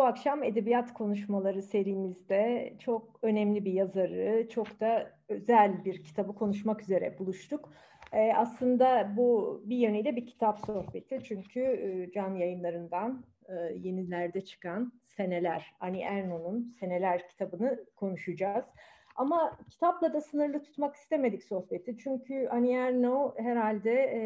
Bu akşam edebiyat konuşmaları serimizde çok önemli bir yazarı, çok da özel bir kitabı konuşmak üzere buluştuk. Ee, aslında bu bir yönüyle bir kitap sohbeti çünkü e, can yayınlarından e, yenilerde çıkan Seneler, Ani Erno'nun Seneler kitabını konuşacağız. Ama kitapla da sınırlı tutmak istemedik sohbeti. Çünkü Ani Erno herhalde e,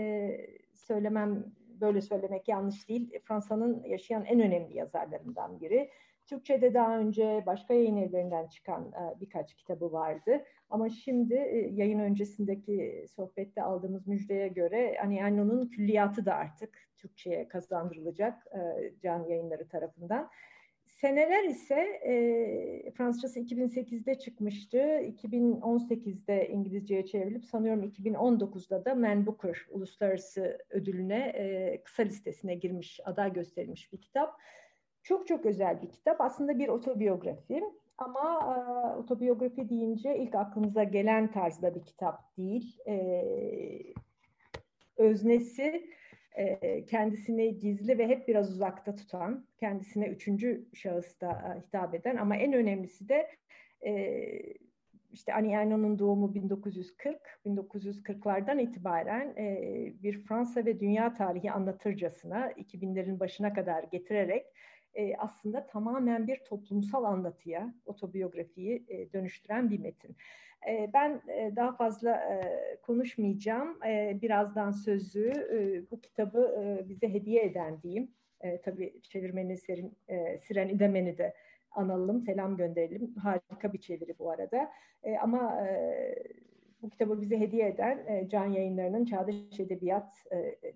söylemem böyle söylemek yanlış değil. Fransa'nın yaşayan en önemli yazarlarından biri. Türkçe'de daha önce başka yayın evlerinden çıkan e, birkaç kitabı vardı. Ama şimdi e, yayın öncesindeki sohbette aldığımız müjdeye göre Ani Erno'nun külliyatı da artık Türkçe'ye kazandırılacak e, can yayınları tarafından. Seneler ise e, Fransızcası 2008'de çıkmıştı. 2018'de İngilizceye çevrilip sanıyorum 2019'da da Man Booker Uluslararası Ödülüne e, kısa listesine girmiş, aday gösterilmiş bir kitap. Çok çok özel bir kitap. Aslında bir otobiyografi. Ama e, otobiyografi deyince ilk aklımıza gelen tarzda bir kitap değil. E, öznesi kendisini gizli ve hep biraz uzakta tutan, kendisine üçüncü şahısta hitap eden ama en önemlisi de e, işte Ernaux'un doğumu 1940, 1940'lardan itibaren bir Fransa ve dünya tarihi anlatırcasına 2000'lerin başına kadar getirerek aslında tamamen bir toplumsal anlatıya, otobiyografiyi dönüştüren bir metin. Ben daha fazla konuşmayacağım. Birazdan sözü bu kitabı bize hediye eden diyeyim. Tabii çevirmeni Serin, Siren İdemen'i de analım, selam gönderelim. Harika bir çeviri bu arada. Ama bu kitabı bize hediye eden Can Yayınları'nın Çağdaş Edebiyat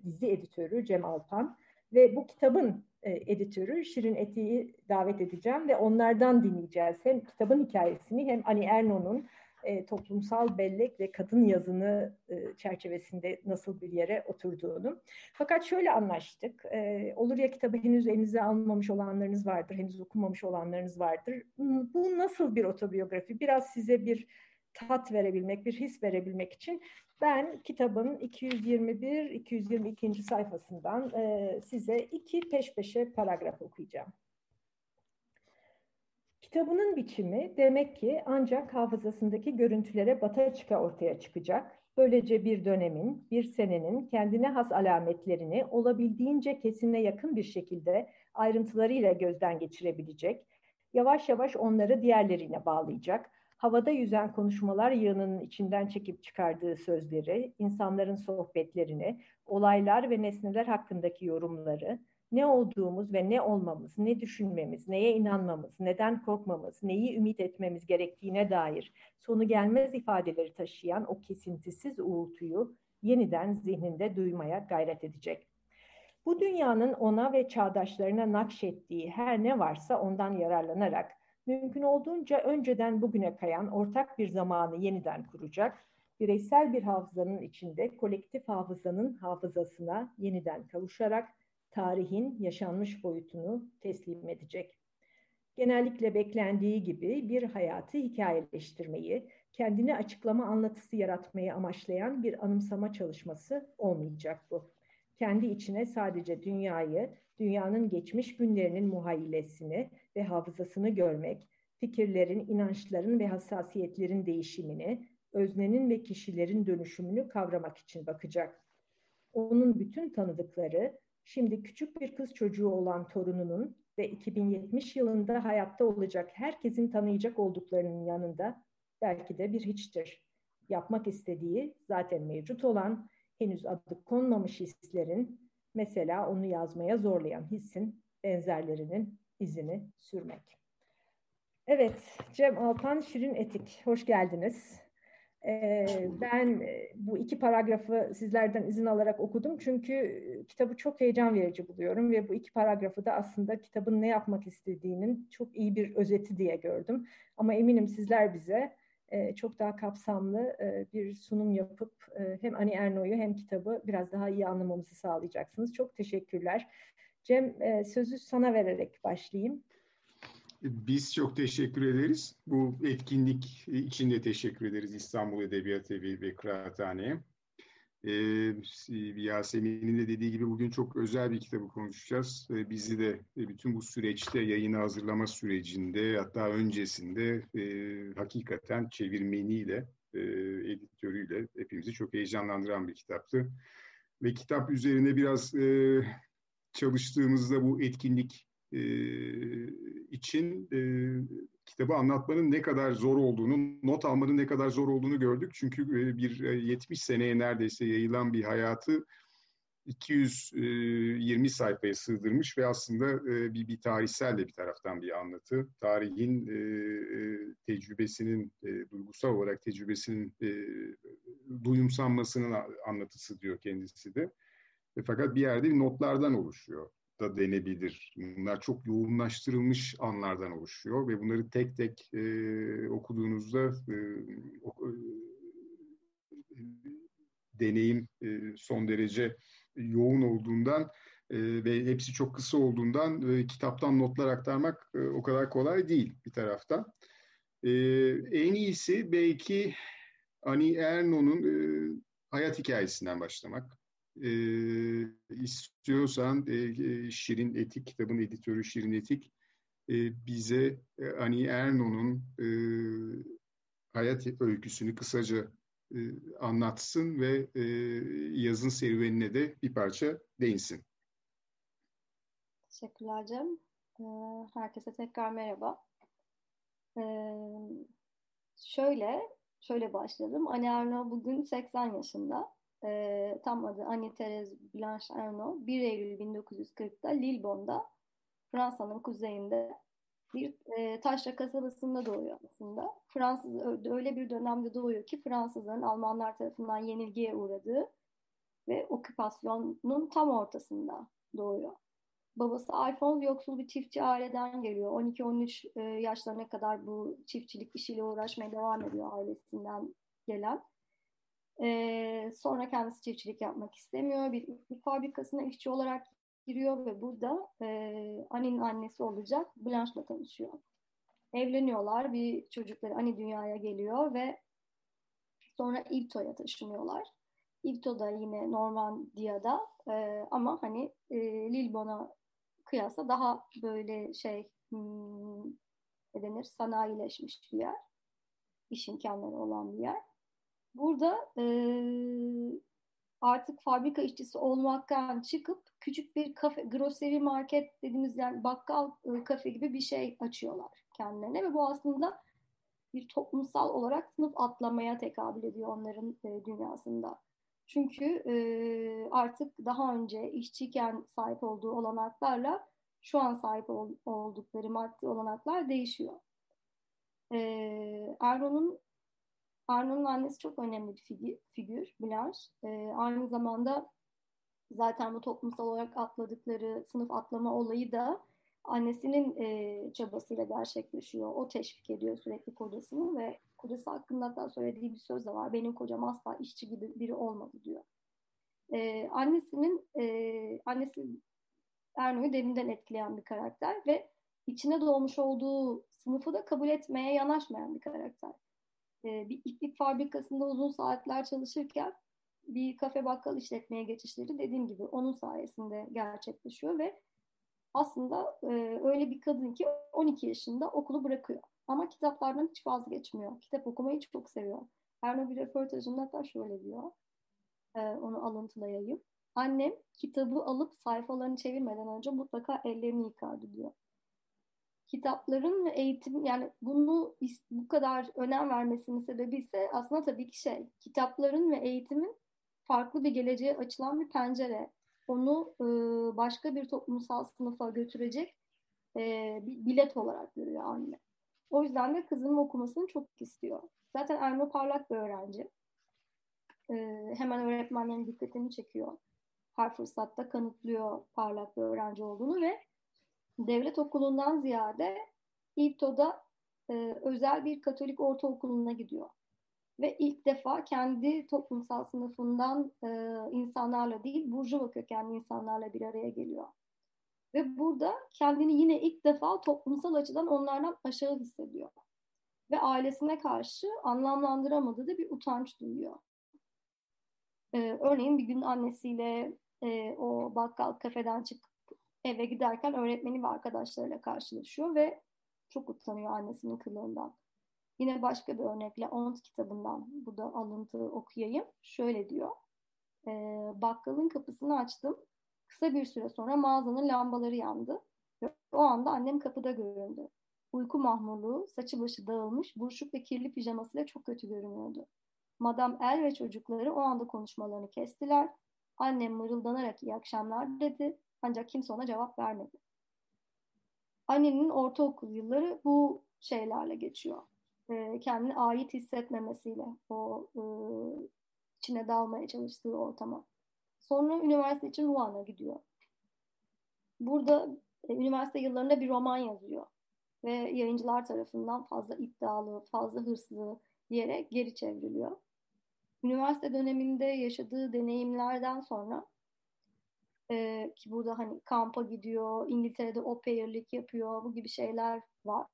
dizi editörü Cem Alpan ve bu kitabın editörü Şirin Eti'yi davet edeceğim ve onlardan dinleyeceğiz. Hem kitabın hikayesini hem Ani Erno'nun e, toplumsal bellek ve kadın yazını e, çerçevesinde nasıl bir yere oturduğunu. Fakat şöyle anlaştık. E, olur ya kitabı henüz elinize almamış olanlarınız vardır, henüz okumamış olanlarınız vardır. Bu nasıl bir otobiyografi? Biraz size bir tat verebilmek, bir his verebilmek için ben kitabın 221-222. sayfasından e, size iki peş peşe paragraf okuyacağım. Kitabının biçimi demek ki ancak hafızasındaki görüntülere bata çıka ortaya çıkacak. Böylece bir dönemin, bir senenin kendine has alametlerini olabildiğince kesine yakın bir şekilde ayrıntılarıyla gözden geçirebilecek, yavaş yavaş onları diğerlerine bağlayacak, havada yüzen konuşmalar yığınının içinden çekip çıkardığı sözleri, insanların sohbetlerini, olaylar ve nesneler hakkındaki yorumları, ne olduğumuz ve ne olmamız, ne düşünmemiz, neye inanmamız, neden korkmamız, neyi ümit etmemiz gerektiğine dair sonu gelmez ifadeleri taşıyan o kesintisiz uğultuyu yeniden zihninde duymaya gayret edecek. Bu dünyanın ona ve çağdaşlarına nakşettiği her ne varsa ondan yararlanarak mümkün olduğunca önceden bugüne kayan ortak bir zamanı yeniden kuracak, bireysel bir hafızanın içinde kolektif hafızanın hafızasına yeniden kavuşarak tarihin yaşanmış boyutunu teslim edecek. Genellikle beklendiği gibi bir hayatı hikayeleştirmeyi, kendini açıklama anlatısı yaratmayı amaçlayan bir anımsama çalışması olmayacak bu. Kendi içine sadece dünyayı, dünyanın geçmiş günlerinin muhayyilesini ve hafızasını görmek, fikirlerin, inançların ve hassasiyetlerin değişimini, öznenin ve kişilerin dönüşümünü kavramak için bakacak. Onun bütün tanıdıkları, şimdi küçük bir kız çocuğu olan torununun ve 2070 yılında hayatta olacak herkesin tanıyacak olduklarının yanında belki de bir hiçtir. Yapmak istediği zaten mevcut olan, henüz adı konmamış hislerin, mesela onu yazmaya zorlayan hissin benzerlerinin izini sürmek. Evet, Cem Alpan Şirin Etik, hoş geldiniz. Ee, ben e, bu iki paragrafı sizlerden izin alarak okudum çünkü e, kitabı çok heyecan verici buluyorum ve bu iki paragrafı da aslında kitabın ne yapmak istediğinin çok iyi bir özeti diye gördüm. Ama eminim sizler bize çok daha kapsamlı bir sunum yapıp hem Ani Erno'yu hem kitabı biraz daha iyi anlamamızı sağlayacaksınız. Çok teşekkürler. Cem sözü sana vererek başlayayım. Biz çok teşekkür ederiz. Bu etkinlik için de teşekkür ederiz İstanbul Edebiyat Evi ve Kıraathane'ye. Yasemin'in de dediği gibi bugün çok özel bir kitabı konuşacağız. Bizi de bütün bu süreçte yayını hazırlama sürecinde hatta öncesinde hakikaten çevirmeniyle, editörüyle hepimizi çok heyecanlandıran bir kitaptı. Ve kitap üzerine biraz çalıştığımızda bu etkinlik e, için e, kitabı anlatmanın ne kadar zor olduğunu, not almanın ne kadar zor olduğunu gördük. Çünkü e, bir e, 70 seneye neredeyse yayılan bir hayatı 220 e, sayfaya sığdırmış ve aslında e, bir, bir tarihsel de bir taraftan bir anlatı. Tarihin e, tecrübesinin, duygusal olarak tecrübesinin duyumsanmasının anlatısı diyor kendisi de. Fakat bir yerde notlardan oluşuyor da denebilir. Bunlar çok yoğunlaştırılmış anlardan oluşuyor ve bunları tek tek e, okuduğunuzda e, e, deneyim e, son derece yoğun olduğundan e, ve hepsi çok kısa olduğundan e, kitaptan notlar aktarmak e, o kadar kolay değil bir taraftan. E, en iyisi belki Ani Erno'nun e, hayat hikayesinden başlamak e, istiyorsan e, Şirin Etik, kitabın editörü Şirin Etik e, bize e, Ani Erno'nun e, hayat öyküsünü kısaca e, anlatsın ve e, yazın serüvenine de bir parça değinsin. Teşekkürler Cem. Herkese tekrar merhaba. Şöyle, şöyle başladım. Ani Erno bugün 80 yaşında e, tam adı Annie Therese Blanche Arnault 1 Eylül 1940'da Lillebon'da Fransa'nın kuzeyinde bir e, taşra kasabasında doğuyor aslında. Fransız öyle bir dönemde doğuyor ki Fransızların Almanlar tarafından yenilgiye uğradığı ve okupasyonun tam ortasında doğuyor. Babası Alphonse yoksul bir çiftçi aileden geliyor. 12-13 e, yaşlarına kadar bu çiftçilik işiyle uğraşmaya devam ediyor ailesinden gelen. Ee, sonra kendisi çiftçilik yapmak istemiyor. Bir iplik fabrikasına işçi olarak giriyor ve burada e, Annie'nin annesi olacak Blanche'la tanışıyor. Evleniyorlar. Bir çocukları Annie dünyaya geliyor ve sonra Ivto'ya taşınıyorlar. Ivto da yine Normandiya'da e, ama hani e, Lilbon'a kıyasla daha böyle şey hmm, ne denir sanayileşmiş bir yer. İş imkanları olan bir yer. Burada e, artık fabrika işçisi olmaktan çıkıp küçük bir kafe, grocery market dediğimiz yani bakkal e, kafe gibi bir şey açıyorlar kendilerine ve bu aslında bir toplumsal olarak sınıf atlamaya tekabül ediyor onların e, dünyasında. Çünkü e, artık daha önce işçiyken sahip olduğu olanaklarla şu an sahip ol, oldukları maddi olanaklar değişiyor. E, Erdoğan'ın Arno'nun annesi çok önemli bir figür, figür Blanche. E, aynı zamanda zaten bu toplumsal olarak atladıkları sınıf atlama olayı da annesinin e, çabasıyla gerçekleşiyor. O teşvik ediyor sürekli kocasını ve kocası hakkında da söylediği bir söz de var. Benim kocam asla işçi gibi biri olmadı diyor. E, annesinin e, annesi Erno'yu derinden etkileyen bir karakter ve içine doğmuş olduğu sınıfı da kabul etmeye yanaşmayan bir karakter e, bir iplik fabrikasında uzun saatler çalışırken bir kafe bakkal işletmeye geçişleri dediğim gibi onun sayesinde gerçekleşiyor ve aslında e, öyle bir kadın ki 12 yaşında okulu bırakıyor. Ama kitaplardan hiç vazgeçmiyor. Kitap okumayı çok seviyor. Erno bir röportajında hatta şöyle diyor. E, onu alıntılayayım. Annem kitabı alıp sayfalarını çevirmeden önce mutlaka ellerini yıkardı diyor kitapların ve eğitim yani bunu bu kadar önem vermesinin sebebi ise aslında tabii ki şey kitapların ve eğitimin farklı bir geleceğe açılan bir pencere. Onu e, başka bir toplumsal sınıfa götürecek e, bir bilet olarak görüyor anne. O yüzden de kızının okumasını çok istiyor. Zaten Erno parlak bir öğrenci. Ee, hemen öğretmenlerin dikkatini çekiyor. Her fırsatta kanıtlıyor parlak bir öğrenci olduğunu ve devlet okulundan ziyade İpto'da e, özel bir Katolik ortaokuluna gidiyor. Ve ilk defa kendi toplumsal sınıfından e, insanlarla değil, burjuva kökenli insanlarla bir araya geliyor. Ve burada kendini yine ilk defa toplumsal açıdan onlardan aşağı hissediyor. Ve ailesine karşı anlamlandıramadığı da bir utanç duyuyor. Ee, örneğin bir gün annesiyle e, o bakkal kafeden çıkıp eve giderken öğretmeni ve arkadaşlarıyla karşılaşıyor ve çok utanıyor annesinin kılığından. Yine başka bir örnekle Ont kitabından bu da alıntı okuyayım. Şöyle diyor. E, bakkalın kapısını açtım. Kısa bir süre sonra mağazanın lambaları yandı. Ve o anda annem kapıda göründü. Uyku mahmurluğu, saçı başı dağılmış, buruşuk ve kirli pijamasıyla çok kötü görünüyordu. Madam El ve çocukları o anda konuşmalarını kestiler. Annem mırıldanarak iyi akşamlar dedi. Ancak kimse ona cevap vermedi. Annenin ortaokul yılları bu şeylerle geçiyor. E, kendini ait hissetmemesiyle o e, içine dalmaya çalıştığı ortama. Sonra üniversite için Ruan'a gidiyor. Burada e, üniversite yıllarında bir roman yazıyor. Ve yayıncılar tarafından fazla iddialı, fazla hırslı diyerek geri çevriliyor. Üniversite döneminde yaşadığı deneyimlerden sonra e, ki burada hani kampa gidiyor, İngiltere'de au pair'lik yapıyor, bu gibi şeyler var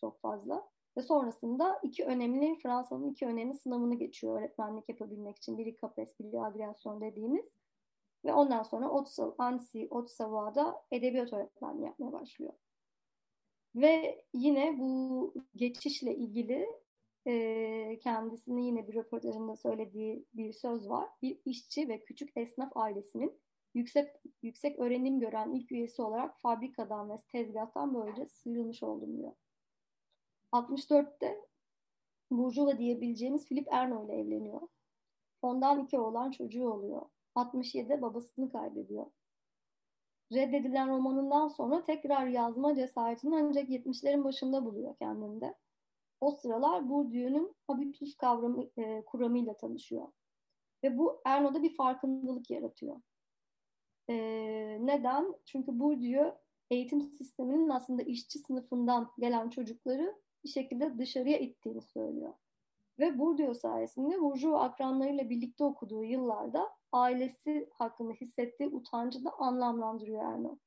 çok fazla. Ve sonrasında iki önemli, Fransa'nın iki önemli sınavını geçiyor öğretmenlik yapabilmek için. Biri CAPES, biri Agrasyon dediğimiz. Ve ondan sonra Otsa, Ansi, Otsava'da edebiyat öğretmenliği yapmaya başlıyor. Ve yine bu geçişle ilgili e, kendisinin yine bir röportajında söylediği bir söz var. Bir işçi ve küçük esnaf ailesinin yüksek yüksek öğrenim gören ilk üyesi olarak fabrikadan ve tezgahtan böylece sıyrılmış oldum diyor. 64'te Burjuva diyebileceğimiz Philip Erno ile evleniyor. Ondan iki oğlan çocuğu oluyor. 67'de babasını kaybediyor. Reddedilen romanından sonra tekrar yazma cesaretini ancak 70'lerin başında buluyor kendinde. O sıralar Bourdieu'nun habitus kavramı, e, kuramıyla tanışıyor. Ve bu Erno'da bir farkındalık yaratıyor. E, neden? Çünkü Bourdieu eğitim sisteminin aslında işçi sınıfından gelen çocukları bir şekilde dışarıya ittiğini söylüyor. Ve Bourdieu sayesinde Bourdieu akranlarıyla birlikte okuduğu yıllarda ailesi hakkında hissettiği utancı da anlamlandırıyor Erno.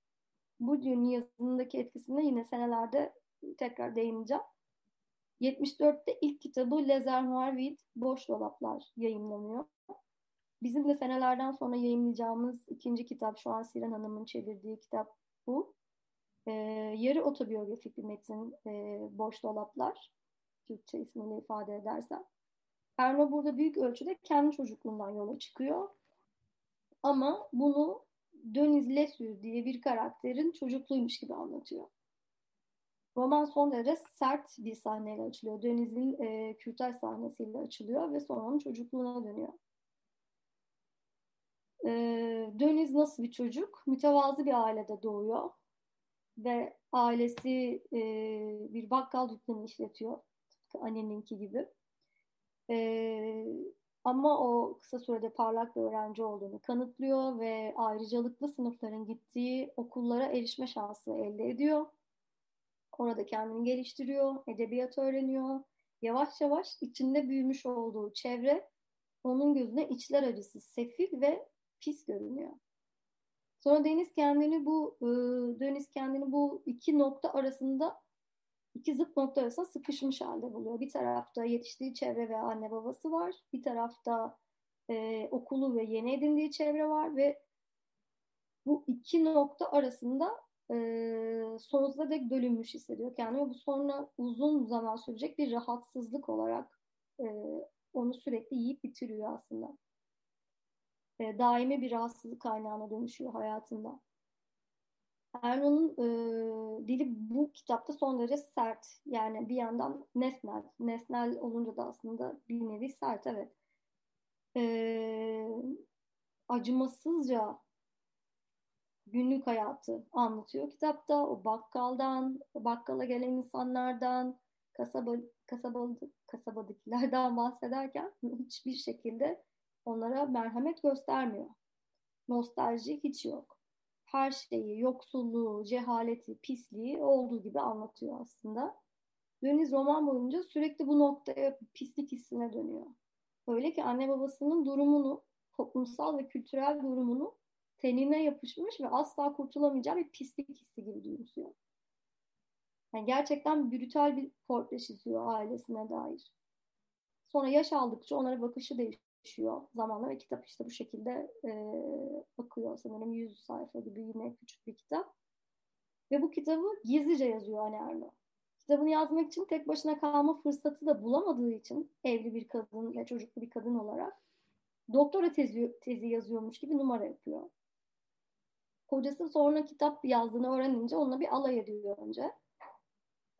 Bourdieu'nun yazımındaki etkisine yine senelerde tekrar değineceğim. 74'te ilk kitabı Les Armoires Vides, Boş Dolaplar yayınlanıyor. Bizim de senelerden sonra yayınlayacağımız ikinci kitap, şu an Siren Hanım'ın çevirdiği kitap bu. E, yarı otobiyografik bir metin e, Boş Dolaplar. Türkçe ismiyle ifade edersem. Erno burada büyük ölçüde kendi çocukluğundan yola çıkıyor. Ama bunu Deniz Lesür diye bir karakterin çocukluğuymuş gibi anlatıyor. Roman son derece sert bir sahneyle açılıyor. Deniz'in e, kürtaj sahnesiyle açılıyor ve sonra onun çocukluğuna dönüyor. E, Deniz nasıl bir çocuk? Mütevazı bir ailede doğuyor ve ailesi e, bir bakkal dükkanı işletiyor. Tıpkı anneninki gibi. E, ama o kısa sürede parlak bir öğrenci olduğunu kanıtlıyor ve ayrıcalıklı sınıfların gittiği okullara erişme şansı elde ediyor. Orada kendini geliştiriyor, edebiyat öğreniyor. Yavaş yavaş içinde büyümüş olduğu çevre onun gözüne içler acısı, sefil ve pis görünüyor. Sonra Deniz kendini bu e, Deniz kendini bu iki nokta arasında iki zıt nokta arasında sıkışmış halde buluyor. Bir tarafta yetiştiği çevre ve anne babası var. Bir tarafta e, okulu ve yeni edindiği çevre var ve bu iki nokta arasında e, sonsuza dek bölünmüş hissediyor kendini. Bu sonra uzun zaman sürecek bir rahatsızlık olarak e, onu sürekli yiyip bitiriyor aslında. E, daimi bir rahatsızlık kaynağına dönüşüyor hayatında. Erno'nun e, dili bu kitapta son derece sert. Yani bir yandan nesnel. Nesnel olunca da aslında bir nevi sert evet. E, acımasızca günlük hayatı anlatıyor kitapta. O bakkaldan, bakkala gelen insanlardan, kasaba, kasabalı, kasabadakilerden bahsederken hiçbir şekilde onlara merhamet göstermiyor. Nostalji hiç yok. Her şeyi, yoksulluğu, cehaleti, pisliği olduğu gibi anlatıyor aslında. Deniz roman boyunca sürekli bu noktaya pislik hissine dönüyor. Öyle ki anne babasının durumunu, toplumsal ve kültürel durumunu tenine yapışmış ve asla kurtulamayacağı bir pislik hissi gibi duyuyor. Yani gerçekten brutal bir portre çiziyor ailesine dair. Sonra yaş aldıkça onlara bakışı değişiyor zamanla ve kitap işte bu şekilde e, bakıyor. Sanırım 100 sayfa gibi yine küçük bir kitap. Ve bu kitabı gizlice yazıyor Anne Erno. Kitabını yazmak için tek başına kalma fırsatı da bulamadığı için evli bir kadın ve çocuklu bir kadın olarak doktora tezi, tezi yazıyormuş gibi numara yapıyor. Kocası sonra kitap yazdığını öğrenince onunla bir alay ediyor önce.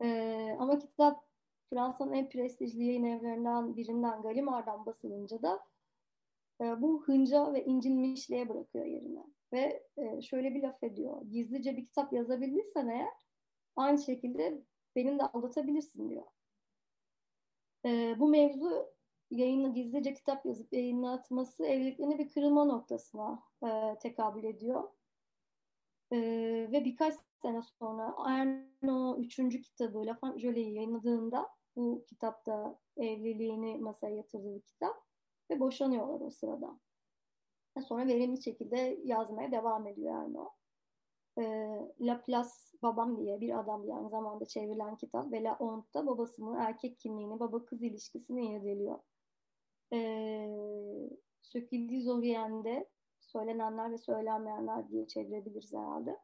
Ee, ama kitap Fransa'nın en prestijli yayın evlerinden birinden Gallimard'dan basılınca da bu hınca ve incinmişliğe bırakıyor yerine. Ve e, şöyle bir laf ediyor. Gizlice bir kitap yazabildiysen eğer aynı şekilde benim de aldatabilirsin diyor. E, bu mevzu yayını gizlice kitap yazıp yayınlatması evliliklerine bir kırılma noktasına e, tekabül ediyor. E, ve birkaç sene sonra Erno 3. kitabı La Femme yayınladığında bu kitapta evliliğini masaya yatırdığı kitap ve boşanıyorlar o sırada. Sonra verimli şekilde yazmaya devam ediyor Erno. E, La Place Babam diye bir adam diye aynı zamanda çevrilen kitap ve La Honte'da babasının erkek kimliğini, baba kız ilişkisini irdeliyor. E, Sökildi Zorien'de söylenenler ve söylenmeyenler diye çevirebiliriz herhalde.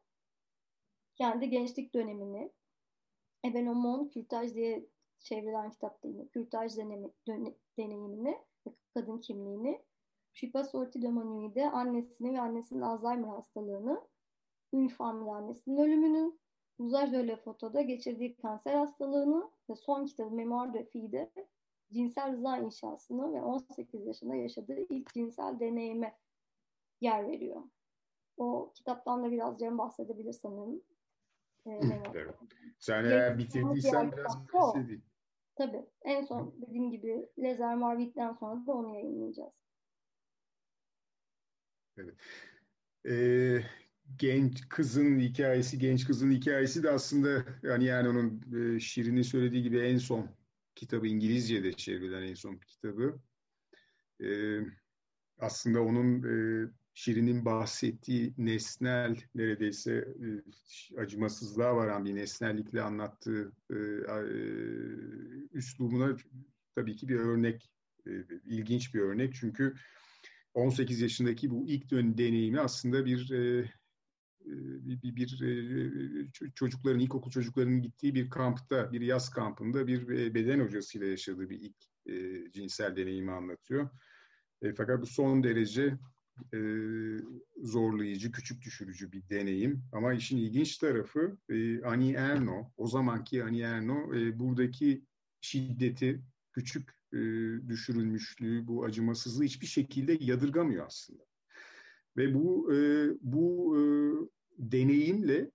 Kendi gençlik dönemini Ebenomon Kürtaj diye çevrilen kitapta yine kürtaj deneyimi, deneyimini kadın kimliğini Şipa Sorti de Manui'de annesini ve annesinin Alzheimer hastalığını Ünifamlı annesinin ölümünü Uzaj de Foto'da geçirdiği kanser hastalığını ve son kitabı Memoir de Fi'de cinsel rıza inşasını ve 18 yaşında yaşadığı ilk cinsel deneyime yer veriyor. O kitaptan da biraz Cem bahsedebilir sanırım. Ee. Sen eğer bitirdiysen biraz bahsedeyim. Tabii. En son dediğim gibi Lezer Marvit'ten sonra da onu yayınlayacağız. Evet. Ee, genç kızın hikayesi, genç kızın hikayesi de aslında yani yani onun e, Şirin'in söylediği gibi en son kitabı İngilizce'de çevrilen en son kitabı. E, aslında onun e, Şirin'in bahsettiği nesnel neredeyse e, acımasızlığa varan bir nesnellikle anlattığı e, e, üslubuna tabii ki bir örnek, ilginç bir örnek çünkü 18 yaşındaki bu ilk dön deneyimi aslında bir bir, bir, bir çocukların, ilkokul çocuklarının gittiği bir kampta, bir yaz kampında bir beden hocasıyla yaşadığı bir ilk cinsel deneyimi anlatıyor. Fakat bu son derece e, zorlayıcı, küçük düşürücü bir deneyim. Ama işin ilginç tarafı e, Ani Erno, o zamanki Ani Erno e, buradaki şiddeti, küçük e, düşürülmüşlüğü, bu acımasızlığı hiçbir şekilde yadırgamıyor aslında. Ve bu e, bu e, deneyimle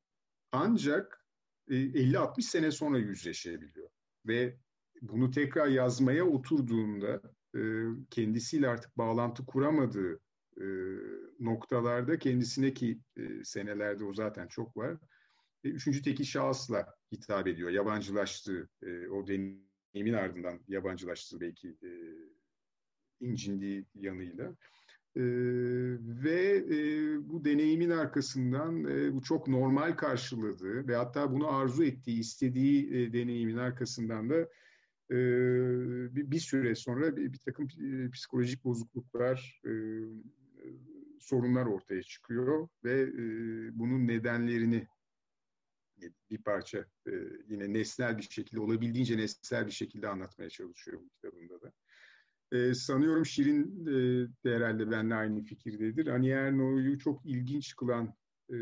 ancak e, 50-60 sene sonra yüzleşebiliyor. Ve bunu tekrar yazmaya oturduğunda e, kendisiyle artık bağlantı kuramadığı e, noktalarda kendisine ki e, senelerde o zaten çok var. E, üçüncü teki şahısla hitap ediyor. Yabancılaştığı, e, o deneyimin ardından yabancılaştığı belki e, incindiği yanıyla. E, ve e, bu deneyimin arkasından e, bu çok normal karşıladığı ve hatta bunu arzu ettiği, istediği e, deneyimin arkasından da e, bir, süre sonra bir, bir takım e, psikolojik bozukluklar, e, sorunlar ortaya çıkıyor ve e, bunun nedenlerini bir parça e, yine nesnel bir şekilde, olabildiğince nesnel bir şekilde anlatmaya çalışıyor bu kitabında da. E, sanıyorum Şirin e, de herhalde benimle aynı fikirdedir. Ani Erno'yu çok ilginç kılan e,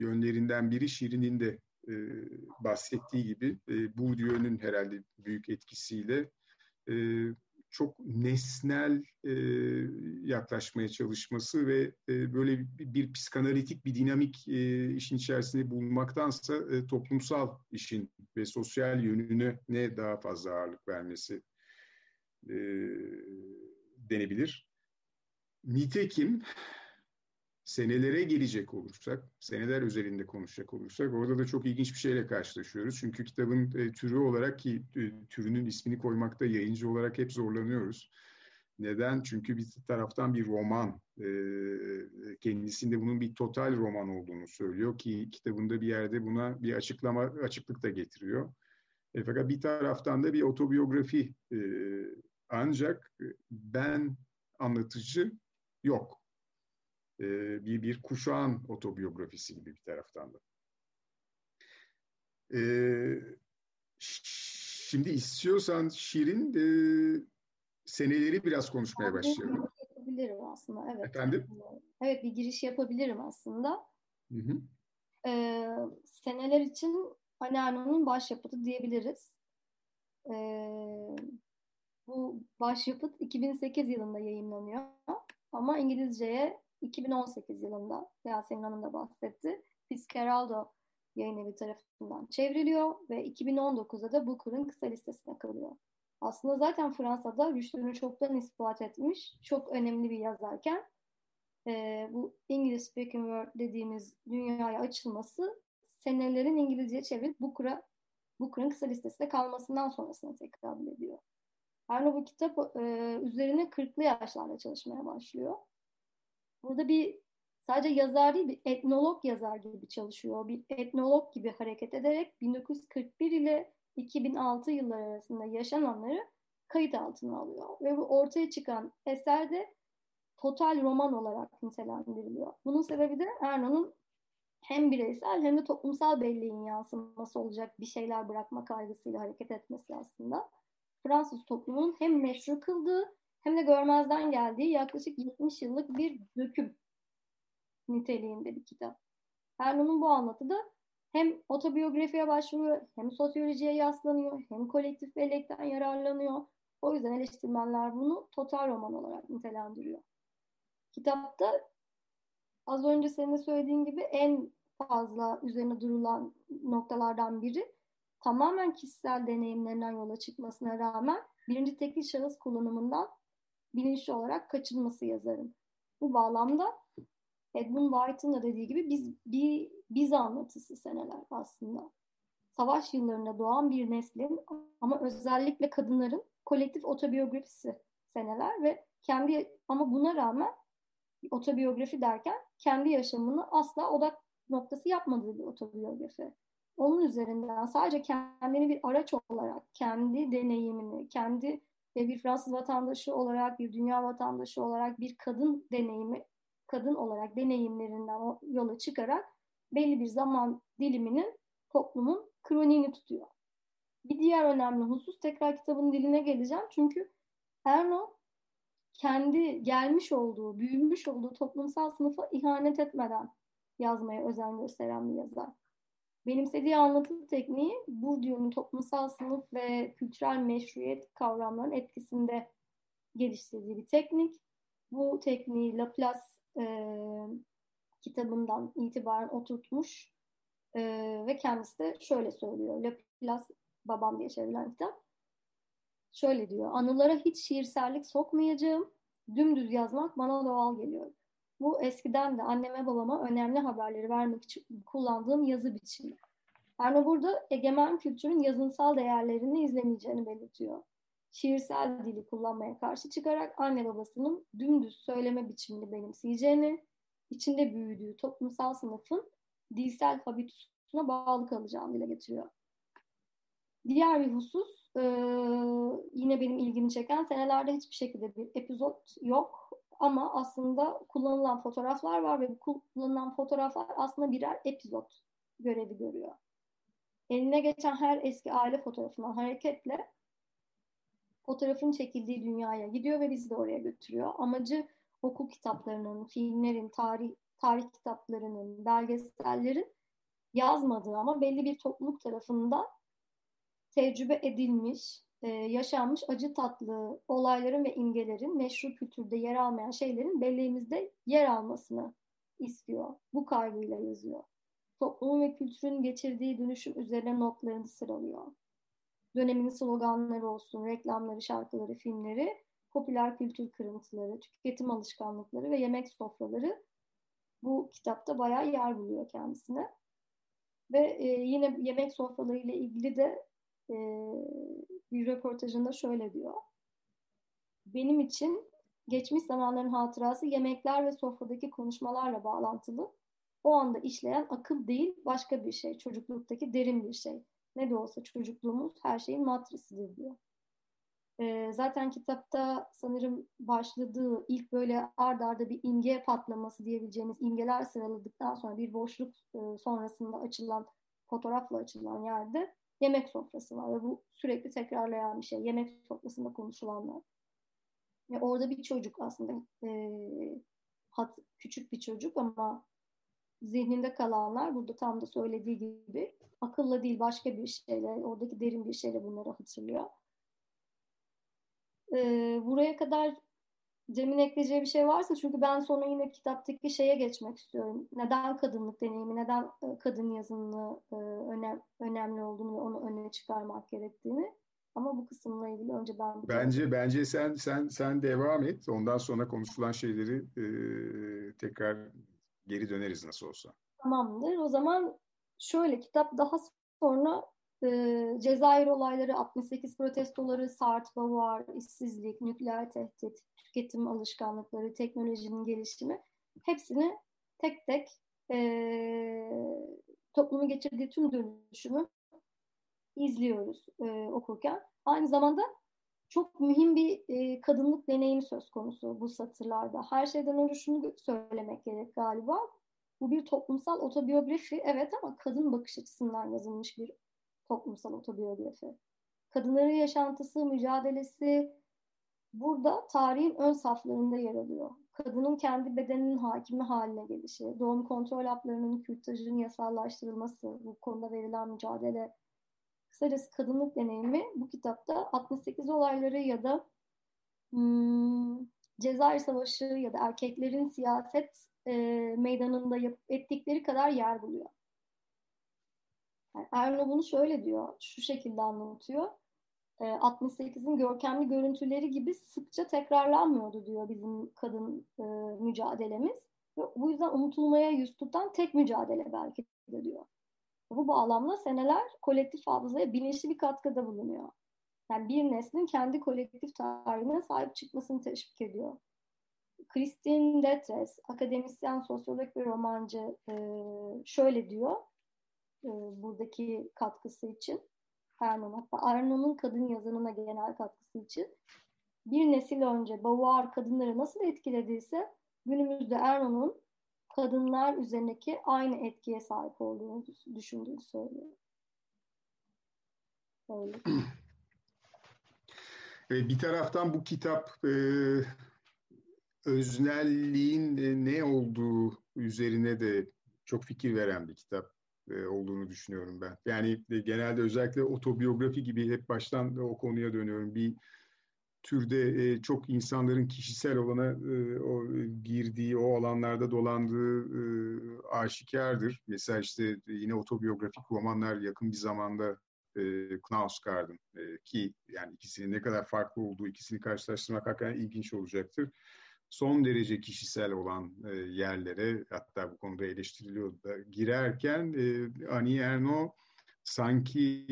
yönlerinden biri Şirin'in de e, bahsettiği gibi e, Bourdieu'nun herhalde büyük etkisiyle e, çok nesnel e, yaklaşmaya çalışması ve e, böyle bir, bir psikanalitik bir dinamik e, işin içerisinde bulunmaktansa e, toplumsal işin ve sosyal yönüne ne daha fazla ağırlık vermesi e, denebilir. Nitekim senelere gelecek olursak, seneler üzerinde konuşacak olursak orada da çok ilginç bir şeyle karşılaşıyoruz. Çünkü kitabın e, türü olarak ki e, türünün ismini koymakta yayıncı olarak hep zorlanıyoruz. Neden? Çünkü bir taraftan bir roman, e, kendisinde bunun bir total roman olduğunu söylüyor ki kitabında bir yerde buna bir açıklama, açıklık da getiriyor. E, fakat bir taraftan da bir otobiyografi e, ancak ben anlatıcı yok e, bir, bir kuşağın otobiyografisi gibi bir taraftan da. E, şimdi istiyorsan Şirin e, seneleri biraz konuşmaya başlayalım. Yapabilirim aslında, evet. Efendim? Evet, bir giriş yapabilirim aslında. Hı hı. Ee, seneler için Anneanne'nin başyapıtı diyebiliriz. Ee, bu başyapıt 2008 yılında yayınlanıyor. Ama İngilizceye 2018 yılında Yasemin Hanım da bahsetti. Fitzgeraldo yayın evi tarafından çevriliyor ve 2019'da da Booker'ın kısa listesine kalıyor. Aslında zaten Fransa'da rüştünü çoktan ispat etmiş, çok önemli bir yazarken e, bu English Speaking World dediğimiz dünyaya açılması senelerin İngilizceye çevirip Booker'a Booker'ın kısa listesinde kalmasından sonrasına tekrar ediyor. Arno bu kitap e, üzerine 40'lı yaşlarda çalışmaya başlıyor. Burada bir sadece yazar değil bir etnolog yazar gibi çalışıyor. Bir etnolog gibi hareket ederek 1941 ile 2006 yılları arasında yaşananları kayıt altına alıyor. Ve bu ortaya çıkan eser de total roman olarak nitelendiriliyor. Bunun sebebi de Erno'nun hem bireysel hem de toplumsal belleğin yansıması olacak bir şeyler bırakma kaygısıyla hareket etmesi aslında. Fransız toplumunun hem meşru kıldığı hem de görmezden geldiği yaklaşık 70 yıllık bir döküm niteliğinde bir kitap. Erno'nun bu anlatıda hem otobiyografiye başvuruyor, hem sosyolojiye yaslanıyor, hem kolektif bellekten yararlanıyor. O yüzden eleştirmenler bunu total roman olarak nitelendiriyor. Kitapta az önce senin de söylediğin gibi en fazla üzerine durulan noktalardan biri tamamen kişisel deneyimlerinden yola çıkmasına rağmen birinci tekil şahıs kullanımından bilinçli olarak kaçınması yazarın. Bu bağlamda Edmund White'ın da dediği gibi biz bir biz anlatısı seneler aslında. Savaş yıllarında doğan bir neslin ama özellikle kadınların kolektif otobiyografisi seneler ve kendi ama buna rağmen otobiyografi derken kendi yaşamını asla odak noktası yapmadığı bir otobiyografi. Onun üzerinden sadece kendini bir araç olarak, kendi deneyimini, kendi bir Fransız vatandaşı olarak, bir dünya vatandaşı olarak, bir kadın deneyimi, kadın olarak deneyimlerinden yola çıkarak belli bir zaman diliminin toplumun kroniğini tutuyor. Bir diğer önemli husus tekrar kitabın diline geleceğim. Çünkü Erno kendi gelmiş olduğu, büyümüş olduğu toplumsal sınıfa ihanet etmeden yazmaya özen gösteren bir yazar. Benimsediği anlatım tekniği Bourdieu'nun toplumsal sınıf ve kültürel meşruiyet kavramlarının etkisinde geliştirdiği bir teknik. Bu tekniği Laplace e, kitabından itibaren oturtmuş e, ve kendisi de şöyle söylüyor. Laplace babam diye çevrilen kitap. Şöyle diyor. Anılara hiç şiirsellik sokmayacağım. Dümdüz yazmak bana doğal geliyor. Bu eskiden de anneme babama önemli haberleri vermek için kullandığım yazı biçimi. Erno burada egemen kültürün yazınsal değerlerini izlemeyeceğini belirtiyor. Şiirsel dili kullanmaya karşı çıkarak anne babasının dümdüz söyleme biçimini benimseyeceğini, içinde büyüdüğü toplumsal sınıfın dilsel habitusuna bağlı kalacağını dile getiriyor. Diğer bir husus, yine benim ilgimi çeken senelerde hiçbir şekilde bir epizod yok ama aslında kullanılan fotoğraflar var ve bu kullanılan fotoğraflar aslında birer epizod görevi görüyor. Eline geçen her eski aile fotoğrafından hareketle fotoğrafın çekildiği dünyaya gidiyor ve bizi de oraya götürüyor. Amacı okul kitaplarının, filmlerin, tarih, tarih kitaplarının, belgesellerin yazmadığı ama belli bir topluluk tarafından tecrübe edilmiş, e, yaşanmış acı tatlı olayların ve imgelerin meşru kültürde yer almayan şeylerin belleğimizde yer almasını istiyor. Bu kaygıyla yazıyor. Toplumun ve kültürün geçirdiği dönüşüm üzerine notlarını sıralıyor. Dönemin sloganları olsun, reklamları, şarkıları, filmleri, popüler kültür kırıntıları, tüketim alışkanlıkları ve yemek sofraları bu kitapta bayağı yer buluyor kendisine. Ve e, yine yemek sofraları ilgili de e, bir röportajında şöyle diyor. Benim için geçmiş zamanların hatırası yemekler ve sofradaki konuşmalarla bağlantılı. O anda işleyen akıl değil başka bir şey. Çocukluktaki derin bir şey. Ne de olsa çocukluğumuz her şeyin matrisidir diyor. E, zaten kitapta sanırım başladığı ilk böyle ard arda bir imge patlaması diyebileceğimiz imgeler sıraladıktan sonra bir boşluk e, sonrasında açılan fotoğrafla açılan yerde yemek sofrası var ve bu sürekli tekrarlayan bir şey. Yemek sofrasında konuşulanlar. Ve orada bir çocuk aslında e, hat, küçük bir çocuk ama zihninde kalanlar burada tam da söylediği gibi akılla değil başka bir şeyle, oradaki derin bir şeyle bunları hatırlıyor. Ee, buraya kadar Cem'in ekleyeceği bir şey varsa çünkü ben sonra yine kitaptaki şeye geçmek istiyorum. Neden kadınlık deneyimi, neden e, kadın yazını e, önem, önemli olduğunu ve onu öne çıkarmak gerektiğini. Ama bu kısımla ilgili önce ben Bence cevap... bence sen sen sen devam et. Ondan sonra konuşulan şeyleri e, tekrar geri döneriz nasıl olsa. Tamamdır. O zaman şöyle kitap daha sonra e, Cezayir olayları, 68 protestoları, Sartre, Beauvoir, işsizlik, nükleer tehdit, tüketim alışkanlıkları, teknolojinin gelişimi hepsini tek tek e, toplumun geçirdiği tüm dönüşümü izliyoruz e, okurken. Aynı zamanda çok mühim bir e, kadınlık deneyimi söz konusu bu satırlarda. Her şeyden önce şunu söylemek gerek galiba. Bu bir toplumsal otobiyografi evet ama kadın bakış açısından yazılmış bir toplumsal otobiyografi. Kadınların yaşantısı, mücadelesi burada tarihin ön saflarında yer alıyor. Kadının kendi bedeninin hakimi haline gelişi, doğum kontrol haplarının kürtajının yasallaştırılması, bu konuda verilen mücadele, kısacası kadınlık deneyimi bu kitapta 68 olayları ya da hmm, Cezayir Savaşı ya da erkeklerin siyaset e, meydanında yap, ettikleri kadar yer buluyor. Erno bunu şöyle diyor, şu şekilde anlatıyor. E, 68'in görkemli görüntüleri gibi sıkça tekrarlanmıyordu diyor bizim kadın e, mücadelemiz. Ve bu yüzden unutulmaya yüz tutan tek mücadele belki de diyor. Bu bağlamda seneler kolektif hafızaya bilinçli bir katkıda bulunuyor. Yani bir neslin kendi kolektif tarihine sahip çıkmasını teşvik ediyor. Christine Detres, akademisyen, sosyolog ve romancı e, şöyle diyor e, buradaki katkısı için. Ernon hatta Arno'nun kadın yazınına genel katkısı için. Bir nesil önce Beauvoir kadınları nasıl etkilediyse günümüzde Erno'nun kadınlar üzerindeki aynı etkiye sahip olduğunu düşündüğünü söylüyor. Öyle. Bir taraftan bu kitap e, öznelliğin e, ne olduğu üzerine de çok fikir veren bir kitap e, olduğunu düşünüyorum ben. Yani genelde özellikle otobiyografi gibi hep baştan o konuya dönüyorum. Bir türde çok insanların kişisel olana o girdiği, o alanlarda dolandığı aşikardır. Mesela işte yine otobiyografik romanlar yakın bir zamanda Knausgaard'ın ki yani ikisinin ne kadar farklı olduğu, ikisini karşılaştırmak hakikaten ilginç olacaktır son derece kişisel olan e, yerlere hatta bu konuda eleştiriliyor da girerken e, Ani Erno sanki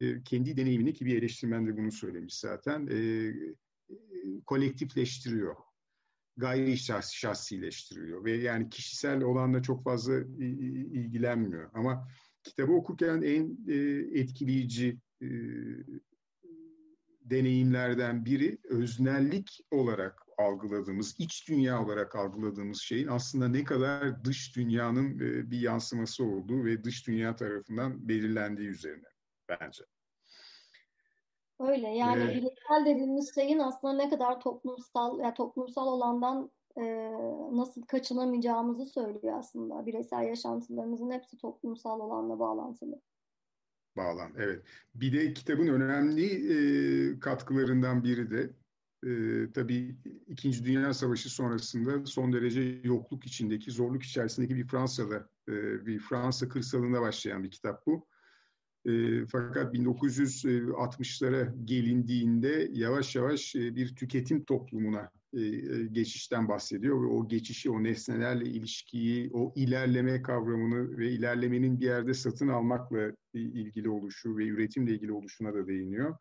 e, kendi deneyimini ki bir eleştirmen de bunu söylemiş zaten e, e, kolektifleştiriyor. Gayri şahs, şahsileştiriyor ve yani kişisel olanla çok fazla ilgilenmiyor. Ama kitabı okurken en e, etkileyici e, deneyimlerden biri öznellik olarak algıladığımız, iç dünya olarak algıladığımız şeyin aslında ne kadar dış dünyanın e, bir yansıması olduğu ve dış dünya tarafından belirlendiği üzerine bence. Öyle yani ee, bireysel dediğimiz şeyin aslında ne kadar toplumsal ya toplumsal olandan e, nasıl kaçınamayacağımızı söylüyor aslında. Bireysel yaşantılarımızın hepsi toplumsal olanla bağlantılı. bağlan. Evet. Bir de kitabın önemli e, katkılarından biri de e, tabii İkinci Dünya Savaşı sonrasında son derece yokluk içindeki, zorluk içerisindeki bir Fransa'da, e, bir Fransa kırsalında başlayan bir kitap bu. E, fakat 1960'lara gelindiğinde yavaş yavaş e, bir tüketim toplumuna e, e, geçişten bahsediyor ve o geçişi, o nesnelerle ilişkiyi, o ilerleme kavramını ve ilerlemenin bir yerde satın almakla ilgili oluşu ve üretimle ilgili oluşuna da değiniyor.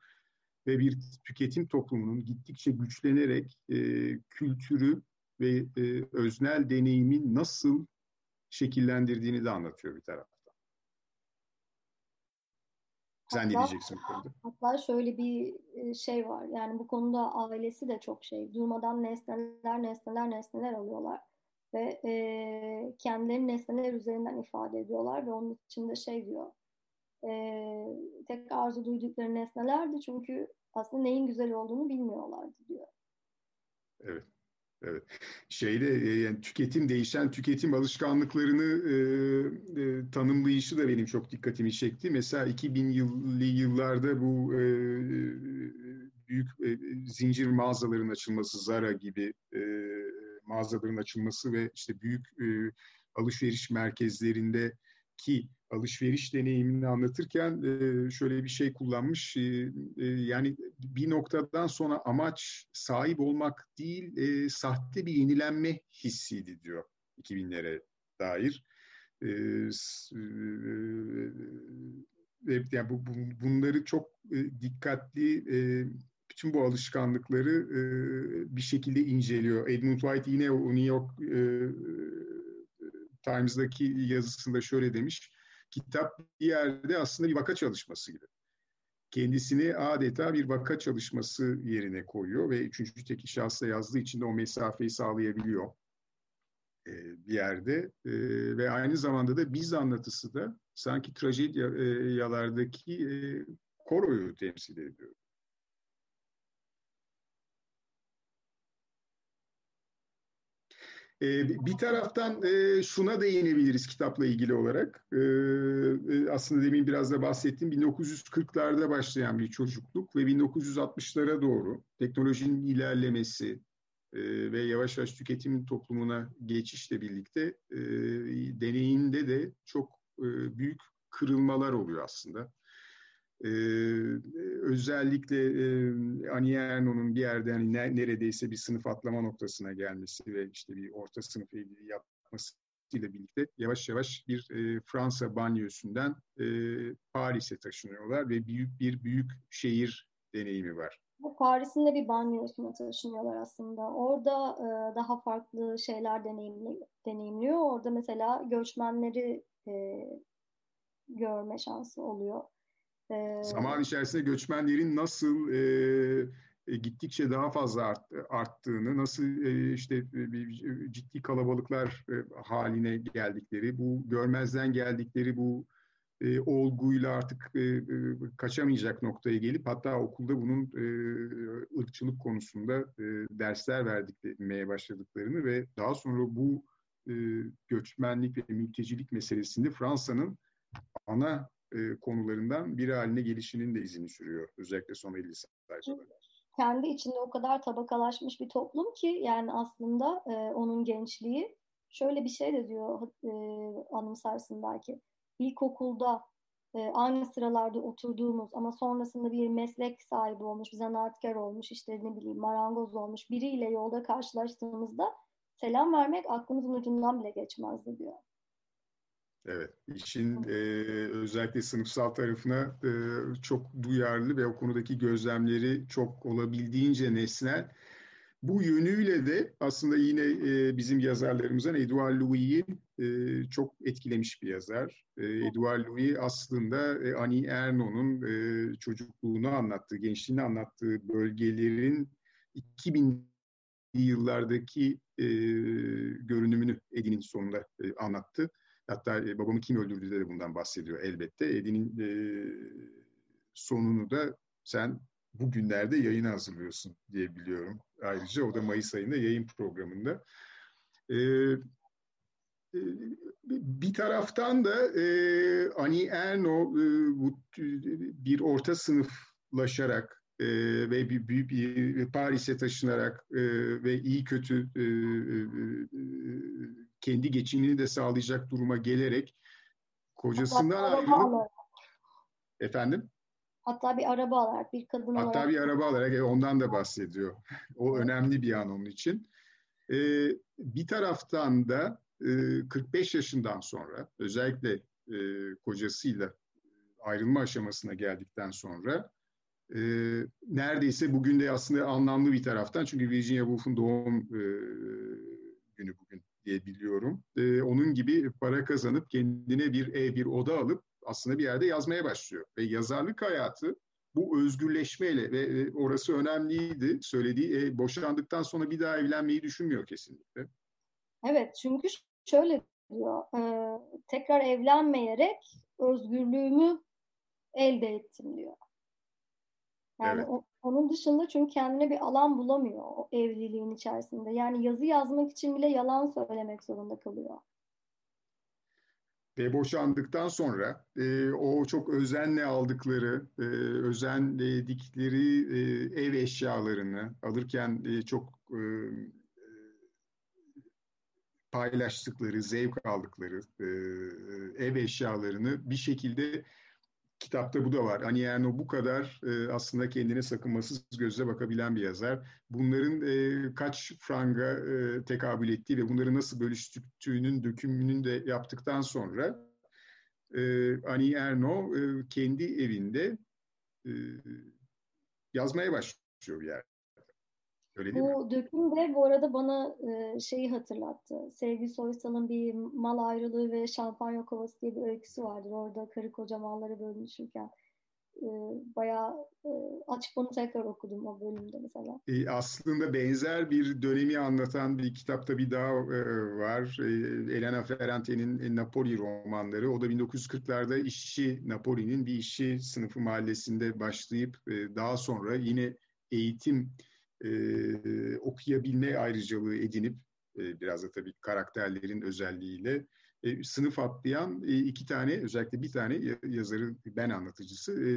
Ve bir tüketim toplumunun gittikçe güçlenerek e, kültürü ve e, öznel deneyimi nasıl şekillendirdiğini de anlatıyor bir taraftan. Sen hatta, ne diyeceksin bu konuda? Hatta şöyle bir e, şey var. Yani bu konuda ailesi de çok şey. Durmadan nesneler, nesneler, nesneler alıyorlar. Ve e, kendilerini nesneler üzerinden ifade ediyorlar. Ve onun içinde şey diyor. E, tek arzu duydukları nesnelerdi. Çünkü aslında neyin güzel olduğunu bilmiyorlardı diyor. Evet. Evet. Şeyde e, yani tüketim değişen tüketim alışkanlıklarını e, e, tanımlayışı da benim çok dikkatimi çekti. Mesela 2000'li yıllarda bu e, büyük e, zincir mağazaların açılması, Zara gibi e, mağazaların açılması ve işte büyük e, alışveriş merkezlerindeki alışveriş deneyimini anlatırken e, şöyle bir şey kullanmış. E, e, yani bir noktadan sonra amaç sahip olmak değil, sahte bir yenilenme hissiydi diyor 2000'lere dair. yani bu, bunları çok dikkatli bütün bu alışkanlıkları bir şekilde inceliyor. Edmund White yine New York Times'daki yazısında şöyle demiş kitap bir yerde aslında bir vaka çalışması gibi. Kendisini adeta bir vaka çalışması yerine koyuyor ve üçüncü tekil şahsla yazdığı için de o mesafeyi sağlayabiliyor e, bir yerde. E, ve aynı zamanda da biz anlatısı da sanki trajedyalardaki e, koroyu temsil ediyor. Ee, bir taraftan e, şuna değinebiliriz kitapla ilgili olarak. Ee, e, aslında demin biraz da bahsettiğim 1940'larda başlayan bir çocukluk ve 1960'lara doğru teknolojinin ilerlemesi e, ve yavaş yavaş tüketim toplumuna geçişle birlikte deneyinde de çok büyük kırılmalar oluyor aslında. Özellikle e, Annie Ernaux'un bir yerde hani ne, neredeyse bir sınıf atlama noktasına gelmesi ve işte bir orta sınıf evliliği yapmasıyla birlikte yavaş yavaş bir e, Fransa banyosundan e, Paris'e taşınıyorlar ve büyük bir büyük şehir deneyimi var. Bu Paris'in de bir banyosuna taşınıyorlar aslında. Orada e, daha farklı şeyler deneyimli, deneyimliyor. Orada mesela göçmenleri e, görme şansı oluyor. Ee, Zaman içerisinde göçmenlerin nasıl e, e, gittikçe daha fazla art, arttığını, nasıl e, işte e, bir, ciddi kalabalıklar e, haline geldikleri, bu görmezden geldikleri bu e, olguyla artık e, e, kaçamayacak noktaya gelip hatta okulda bunun e, ırkçılık konusunda e, dersler verdikmeye başladıklarını ve daha sonra bu e, göçmenlik ve mültecilik meselesinde Fransa'nın ana e, konularından biri haline gelişinin de izini sürüyor. Özellikle son 50 sayfada. Kendi içinde o kadar tabakalaşmış bir toplum ki yani aslında e, onun gençliği şöyle bir şey de diyor e, anımsarsın belki. İlkokulda e, aynı sıralarda oturduğumuz ama sonrasında bir meslek sahibi olmuş, bir zanaatkar olmuş, işte ne bileyim marangoz olmuş biriyle yolda karşılaştığımızda selam vermek aklımızın ucundan bile geçmezdi diyor. Evet, işin e, özellikle sınıfsal tarafına e, çok duyarlı ve o konudaki gözlemleri çok olabildiğince nesnel. Bu yönüyle de aslında yine e, bizim yazarlarımızdan Edouard Louis'i e, çok etkilemiş bir yazar. E, Edouard Louis aslında e, Annie Ernaux'un e, çocukluğunu anlattığı, gençliğini anlattığı bölgelerin 2000 yıllardaki e, görünümünü Edin'in sonunda e, anlattı. Hatta e, babamı kim öldürdü de bundan bahsediyor elbette. Edin'in e, sonunu da sen bugünlerde yayına hazırlıyorsun diye biliyorum. Ayrıca o da Mayıs ayında yayın programında. E, bir taraftan da e, Ani Erno e, bu, bir orta sınıflaşarak e, ve bir büyük bir Paris'e taşınarak e, ve iyi kötü e, e, kendi geçimini de sağlayacak duruma gelerek kocasından ayrılıp efendim Hatta bir araba alarak, bir kadın Hatta olarak. Hatta bir araba alarak e, ondan da bahsediyor. O önemli bir an onun için. Ee, bir taraftan da e, 45 yaşından sonra özellikle e, kocasıyla ayrılma aşamasına geldikten sonra e, neredeyse bugün de aslında anlamlı bir taraftan çünkü Virginia Woolf'un doğum e, günü bugün diye biliyorum. E, onun gibi para kazanıp kendine bir ev, bir oda alıp aslında bir yerde yazmaya başlıyor. Ve yazarlık hayatı bu özgürleşmeyle ve orası önemliydi söylediği e, boşandıktan sonra bir daha evlenmeyi düşünmüyor kesinlikle. Evet çünkü şöyle diyor e, tekrar evlenmeyerek özgürlüğümü elde ettim diyor. Yani evet. o, onun dışında çünkü kendine bir alan bulamıyor o evliliğin içerisinde. Yani yazı yazmak için bile yalan söylemek zorunda kalıyor ve boşandıktan sonra e, o çok özenle aldıkları, e, özenledikleri e, ev eşyalarını alırken e, çok e, paylaştıkları, zevk aldıkları e, ev eşyalarını bir şekilde kitapta bu da var. Ani Erno bu kadar e, aslında kendine sakınmasız gözle bakabilen bir yazar. Bunların e, kaç franga e, tekabül ettiği ve bunları nasıl bölüştüğünün dökümünün de yaptıktan sonra e, Ani Erno e, kendi evinde e, yazmaya başlıyor bir yerde. Öyle değil bu mi? döküm de bu arada bana e, şeyi hatırlattı. Sevgi Soysal'ın bir mal ayrılığı ve şampanya kovası diye bir öyküsü vardır. Orada karı koca malları bölünüşürken e, bayağı e, açıp onu tekrar okudum o bölümde mesela. E, aslında benzer bir dönemi anlatan bir kitapta bir daha e, var. E, Elena Ferrante'nin Napoli romanları. O da 1940'larda işçi Napoli'nin bir işçi sınıfı mahallesinde başlayıp e, daha sonra yine eğitim e, okuyabilme ayrıcalığı edinip e, biraz da tabii karakterlerin özelliğiyle e, sınıf atlayan e, iki tane özellikle bir tane yazarı ben anlatıcısı e,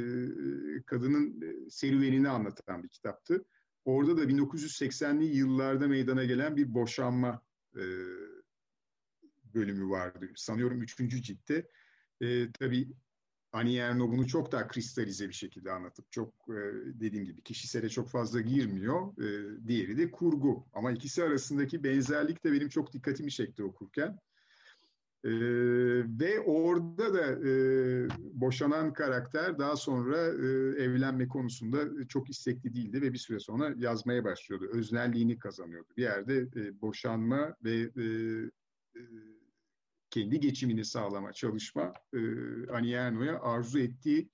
kadının serüvenini anlatan bir kitaptı. Orada da 1980'li yıllarda meydana gelen bir boşanma e, bölümü vardı. Sanıyorum üçüncü ciltte. E, tabii Ani Erno bunu çok daha kristalize bir şekilde anlatıp çok e, dediğim gibi kişisele çok fazla girmiyor. E, diğeri de kurgu. Ama ikisi arasındaki benzerlik de benim çok dikkatimi çekti okurken. E, ve orada da e, boşanan karakter daha sonra e, evlenme konusunda çok istekli değildi ve bir süre sonra yazmaya başlıyordu. Öznelliğini kazanıyordu. Bir yerde e, boşanma ve e, e, kendi geçimini sağlama çalışma e, Anierno'ya arzu ettiği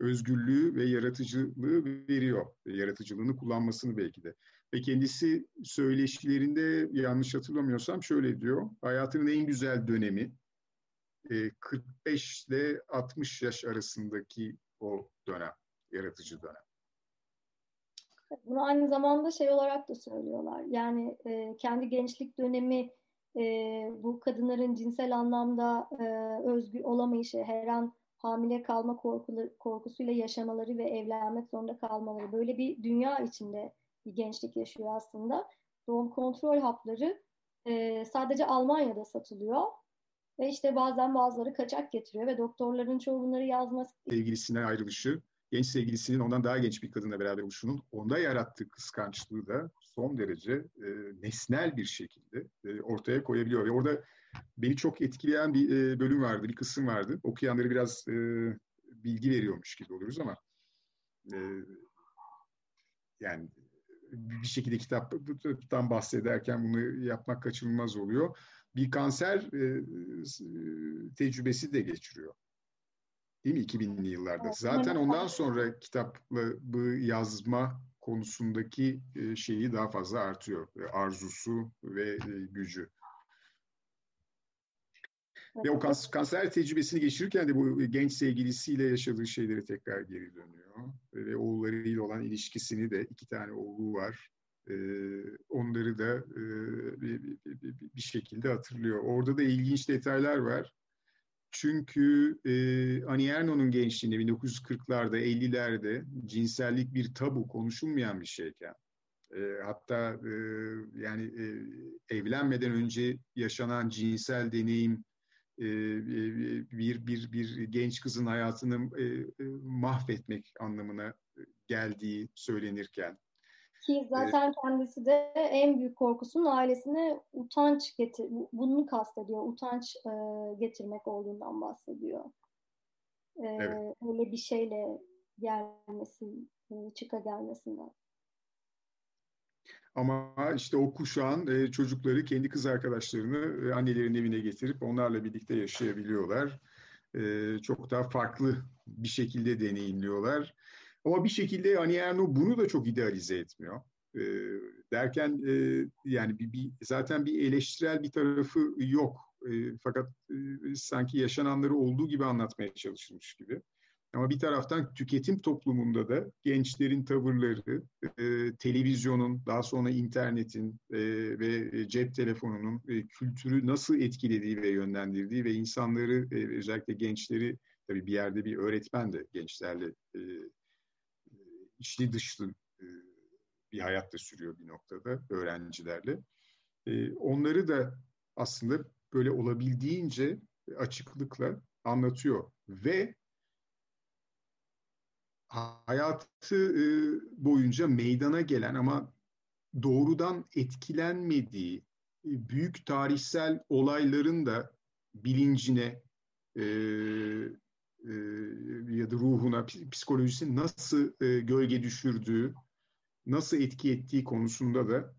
özgürlüğü ve yaratıcılığı veriyor. E, yaratıcılığını kullanmasını belki de. Ve kendisi söyleşilerinde yanlış hatırlamıyorsam şöyle diyor. Hayatının en güzel dönemi e, 45 ile 60 yaş arasındaki o dönem, yaratıcı dönem. Bunu aynı zamanda şey olarak da söylüyorlar. Yani e, kendi gençlik dönemi e, bu kadınların cinsel anlamda e, özgür olamayışı, her an hamile kalma korkulu, korkusuyla yaşamaları ve evlenmek zorunda kalmaları böyle bir dünya içinde bir gençlik yaşıyor aslında. Doğum kontrol hapları e, sadece Almanya'da satılıyor ve işte bazen bazıları kaçak getiriyor ve doktorların çoğu bunları yazması. Sevgilisine ayrılışı, genç sevgilisinin ondan daha genç bir kadınla beraber oluşunun onda yarattığı kıskançlığı da son derece e, nesnel bir şekilde e, ortaya koyabiliyor. Ve orada beni çok etkileyen bir e, bölüm vardı, bir kısım vardı. Okuyanları biraz e, bilgi veriyormuş gibi oluruz ama e, yani bir şekilde kitaptan bahsederken bunu yapmak kaçınılmaz oluyor. Bir kanser e, tecrübesi de geçiriyor. Değil mi 2000'li yıllarda? Zaten ondan sonra kitaplı yazma konusundaki e, şeyi daha fazla artıyor. E, arzusu ve e, gücü. Ve o kanser tecrübesini geçirirken de bu genç sevgilisiyle yaşadığı şeyleri tekrar geri dönüyor. Ve oğullarıyla olan ilişkisini de iki tane oğlu var. onları da bir, bir, bir şekilde hatırlıyor. Orada da ilginç detaylar var. Çünkü e, Annie Ernaux'un gençliğinde 1940'larda, 50'lerde cinsellik bir tabu, konuşulmayan bir şeyken, e, hatta e, yani e, evlenmeden önce yaşanan cinsel deneyim e, bir bir bir genç kızın hayatını e, mahvetmek anlamına geldiği söylenirken ki zaten evet. kendisi de en büyük korkusunun ailesine utanç getir, bunu kastediyor. Utanç e, getirmek olduğundan bahsediyor. E, evet. Öyle bir şeyle gelmesi, e, çıka gelmesinden. Ama işte o kuşağın e, çocukları kendi kız arkadaşlarını e, annelerin evine getirip onlarla birlikte yaşayabiliyorlar. E, çok daha farklı bir şekilde deneyimliyorlar. Ama bir şekilde Ani Erno bunu da çok idealize etmiyor. E, derken e, yani bir, bir, zaten bir eleştirel bir tarafı yok. E, fakat e, sanki yaşananları olduğu gibi anlatmaya çalışılmış gibi. Ama bir taraftan tüketim toplumunda da gençlerin tavırları, e, televizyonun, daha sonra internetin e, ve cep telefonunun e, kültürü nasıl etkilediği ve yönlendirdiği ve insanları, e, özellikle gençleri, tabii bir yerde bir öğretmen de gençlerle e, içli dışlı e, bir hayat da sürüyor bir noktada öğrencilerle. E, onları da aslında böyle olabildiğince açıklıkla anlatıyor ve hayatı e, boyunca meydana gelen ama doğrudan etkilenmediği büyük tarihsel olayların da bilincine ya da ruhuna, psikolojisi nasıl gölge düşürdüğü, nasıl etki ettiği konusunda da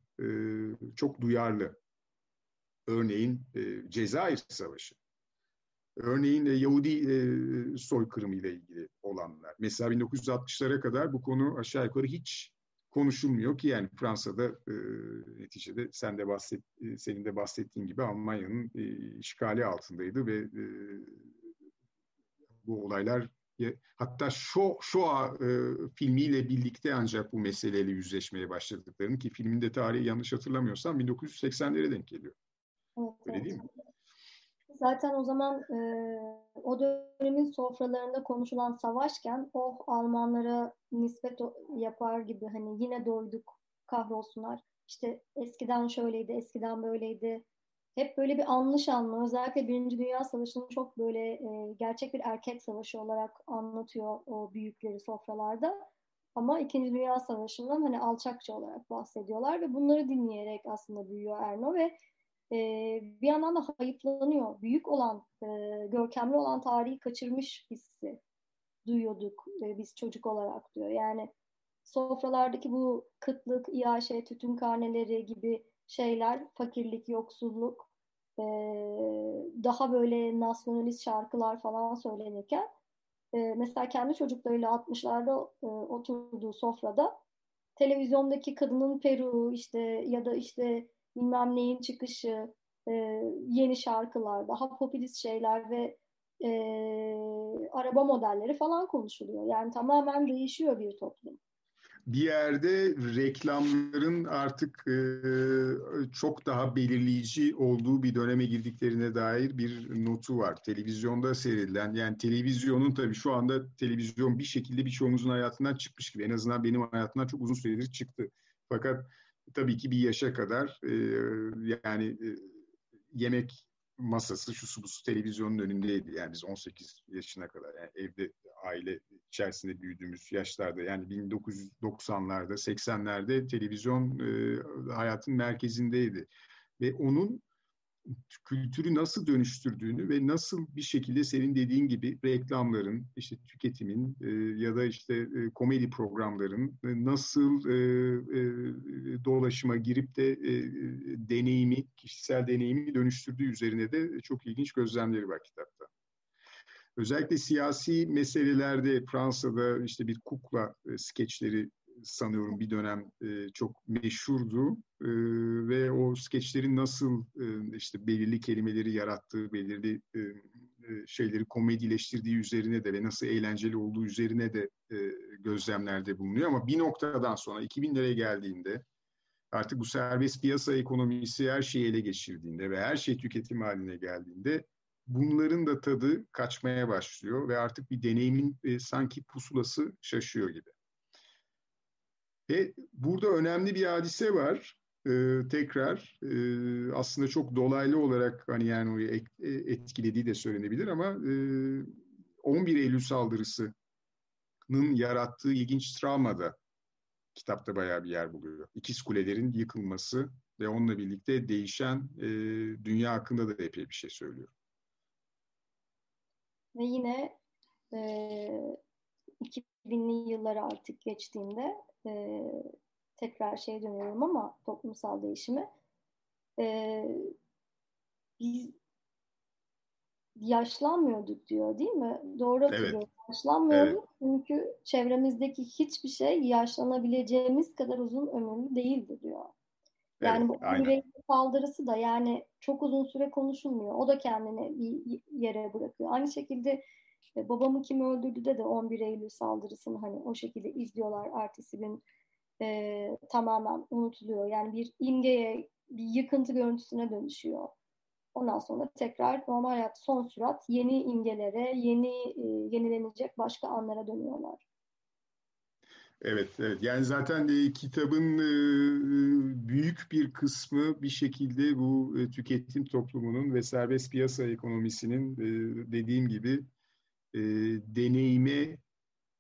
çok duyarlı. Örneğin Cezayir Savaşı. Örneğin Yahudi e, soykırımı ile ilgili olanlar. Mesela 1960'lara kadar bu konu aşağı yukarı hiç konuşulmuyor ki yani Fransa'da e, neticede sen de bahset, senin de bahsettiğin gibi Almanya'nın e, işgali altındaydı ve e, bu olaylar hatta Shoah, Shoah e, filmiyle birlikte ancak bu meseleyle yüzleşmeye başladıklarını ki filmin de tarihi yanlış hatırlamıyorsam 1980'lere denk geliyor. Evet, Öyle değil mi? Zaten o zaman e, o dönemin sofralarında konuşulan savaşken oh Almanlara nispet yapar gibi hani yine doyduk kahrolsunlar. İşte eskiden şöyleydi, eskiden böyleydi. Hep böyle bir anlış anma. Özellikle Birinci Dünya Savaşı'nı çok böyle e, gerçek bir erkek savaşı olarak anlatıyor o büyükleri sofralarda. Ama İkinci Dünya Savaşı'ndan hani alçakça olarak bahsediyorlar ve bunları dinleyerek aslında büyüyor Erno ve e, bir yandan da hayıflanıyor. Büyük olan, e, görkemli olan tarihi kaçırmış hissi duyuyorduk e, biz çocuk olarak diyor. Yani sofralardaki bu kıtlık, iaşe, tütün karneleri gibi şeyler, fakirlik, yoksulluk, e, daha böyle nasyonalist şarkılar falan söylenirken e, mesela kendi çocuklarıyla 60'larda e, oturduğu sofrada televizyondaki kadının peruğu işte ya da işte bilmem neyin çıkışı, e, yeni şarkılar, daha popülist şeyler ve e, araba modelleri falan konuşuluyor. Yani tamamen değişiyor bir toplum bir yerde reklamların artık e, çok daha belirleyici olduğu bir döneme girdiklerine dair bir notu var. Televizyonda seyredilen yani televizyonun tabii şu anda televizyon bir şekilde birçoğumuzun hayatından çıkmış gibi. En azından benim hayatımdan çok uzun süredir çıktı. Fakat tabii ki bir yaşa kadar e, yani e, yemek masası şu su bu su televizyonun önündeydi. Yani biz 18 yaşına kadar yani evde aile içerisinde büyüdüğümüz yaşlarda yani 1990'larda 80'lerde televizyon e, hayatın merkezindeydi. Ve onun kültürü nasıl dönüştürdüğünü ve nasıl bir şekilde senin dediğin gibi reklamların, işte tüketimin e, ya da işte e, komedi programların e, nasıl e, e, dolaşıma girip de e, deneyimi, kişisel deneyimi dönüştürdüğü üzerine de çok ilginç gözlemleri var kitapta. Özellikle siyasi meselelerde Fransa'da işte bir kukla e, skeçleri sanıyorum bir dönem e, çok meşhurdu e, ve o skeçlerin nasıl e, işte belirli kelimeleri yarattığı, belirli e, e, şeyleri komedileştirdiği üzerine de ve nasıl eğlenceli olduğu üzerine de e, gözlemlerde bulunuyor. Ama bir noktadan sonra 2000'lere geldiğinde artık bu serbest piyasa ekonomisi her şeyi ele geçirdiğinde ve her şey tüketim haline geldiğinde bunların da tadı kaçmaya başlıyor ve artık bir deneyimin e, sanki pusulası şaşıyor gibi. Ve burada önemli bir hadise var. Ee, tekrar e, aslında çok dolaylı olarak hani yani e, etkilediği de söylenebilir ama e, 11 Eylül saldırısının yarattığı ilginç travma da kitapta bayağı bir yer buluyor. İkiz kulelerin yıkılması ve onunla birlikte değişen e, dünya hakkında da epey bir şey söylüyor. Ve yine e, 2000'li yıllara artık geçtiğinde e, tekrar şey dönüyorum ama toplumsal değişimi e, biz yaşlanmıyorduk diyor değil mi? Doğru hatırlıyorum. Evet. Yaşlanmıyorduk evet. çünkü çevremizdeki hiçbir şey yaşlanabileceğimiz kadar uzun ömürlü değildi diyor. Yani evet, bu aynen. saldırısı da yani çok uzun süre konuşulmuyor. O da kendini bir yere bırakıyor. Aynı şekilde e, babamı kim öldürdü de de 11 Eylül saldırısını hani o şekilde izliyorlar. Ertesi gün e, tamamen unutuluyor. Yani bir imgeye, bir yıkıntı görüntüsüne dönüşüyor. Ondan sonra tekrar normal hayat son sürat yeni imgelere, yeni e, yenilenecek başka anlara dönüyorlar. Evet, evet. Yani zaten e, kitabın e, büyük bir kısmı bir şekilde bu e, tüketim toplumunun ve serbest piyasa ekonomisinin e, dediğim gibi e, deneyime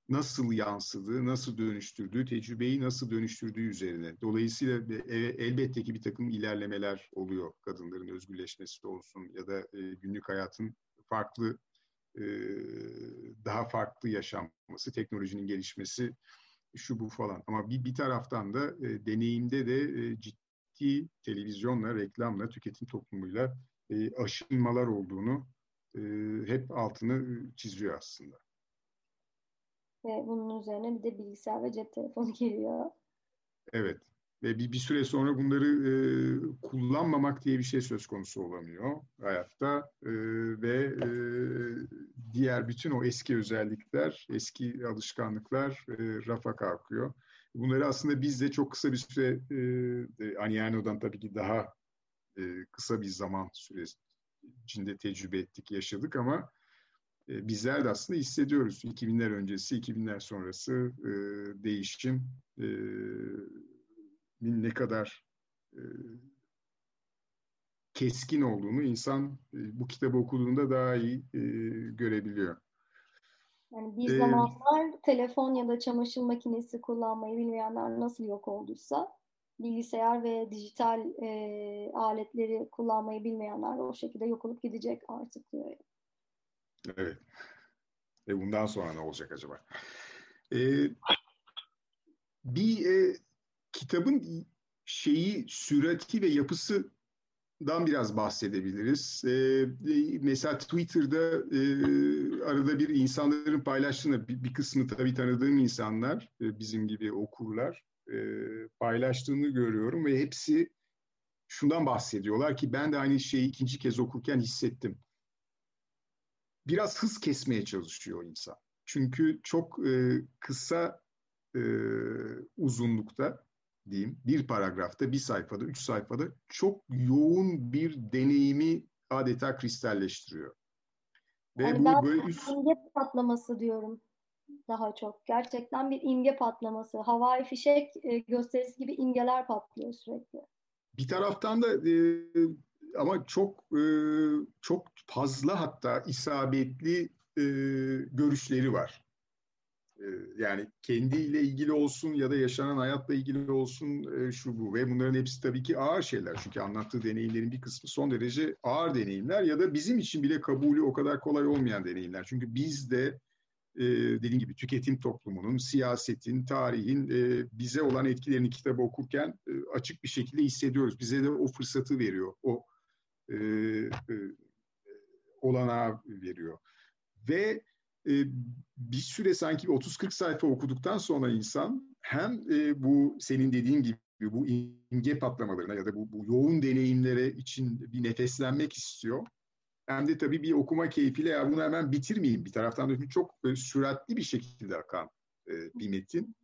nasıl yansıdığı, nasıl dönüştürdüğü, tecrübeyi nasıl dönüştürdüğü üzerine. Dolayısıyla e, elbette ki bir takım ilerlemeler oluyor. Kadınların özgürleşmesi olsun ya da e, günlük hayatın farklı, e, daha farklı yaşanması, teknolojinin gelişmesi, şu bu falan. Ama bir, bir taraftan da deneyimde de ciddi televizyonla, reklamla, tüketim toplumuyla aşınmalar olduğunu e, hep altını çiziyor aslında. Ve bunun üzerine bir de bilgisayar ve cep telefonu geliyor. Evet. Ve bir, bir süre sonra bunları e, kullanmamak diye bir şey söz konusu olamıyor hayatta. E, ve e, diğer bütün o eski özellikler, eski alışkanlıklar e, rafa kalkıyor. Bunları aslında biz de çok kısa bir süre, e, Aniano'dan tabii ki daha e, kısa bir zaman süresi içinde tecrübe ettik, yaşadık ama e, bizler de aslında hissediyoruz. 2000'ler öncesi, 2000'ler sonrası e, değişim e, ne kadar e, keskin olduğunu insan e, bu kitabı okuduğunda daha iyi e, görebiliyor. Yani bir ee, zamanlar telefon ya da çamaşır makinesi kullanmayı bilmeyenler nasıl yok olduysa bilgisayar ve dijital e, aletleri kullanmayı bilmeyenler o şekilde yok olup gidecek artık diyor. Evet. Ve bundan sonra ne olacak acaba? Ee, bir e, kitabın şeyi, sürati ve yapısından biraz bahsedebiliriz. Ee, mesela Twitter'da e, arada bir insanların paylaştığını, bir, bir kısmı tabii tanıdığım insanlar, e, bizim gibi okurlar, e, paylaştığını görüyorum ve hepsi şundan bahsediyorlar ki ben de aynı şeyi ikinci kez okurken hissettim biraz hız kesmeye çalışıyor insan. Çünkü çok e, kısa e, uzunlukta diyeyim bir paragrafta, bir sayfada, üç sayfada çok yoğun bir deneyimi adeta kristalleştiriyor. Ve yani bu böyle üst... patlaması diyorum daha çok. Gerçekten bir imge patlaması. Havai fişek e, gösterisi gibi imgeler patlıyor sürekli. Bir taraftan da e, ama çok e, çok fazla hatta isabetli e, görüşleri var. E, yani kendiyle ilgili olsun ya da yaşanan hayatla ilgili olsun e, şu bu ve bunların hepsi tabii ki ağır şeyler. Çünkü anlattığı deneyimlerin bir kısmı son derece ağır deneyimler ya da bizim için bile kabulü o kadar kolay olmayan deneyimler. Çünkü biz de e, dediğim gibi tüketim toplumunun, siyasetin, tarihin e, bize olan etkilerini kitabı okurken e, açık bir şekilde hissediyoruz. Bize de o fırsatı veriyor. O e, e, olanağı veriyor. Ve e, bir süre sanki 30-40 sayfa okuduktan sonra insan hem e, bu senin dediğin gibi bu imge patlamalarına ya da bu, bu yoğun deneyimlere için bir nefeslenmek istiyor. Hem de tabii bir okuma keyfiyle ya bunu hemen bitirmeyeyim. Bir taraftan da çok süratli bir şekilde akan e, bir metin.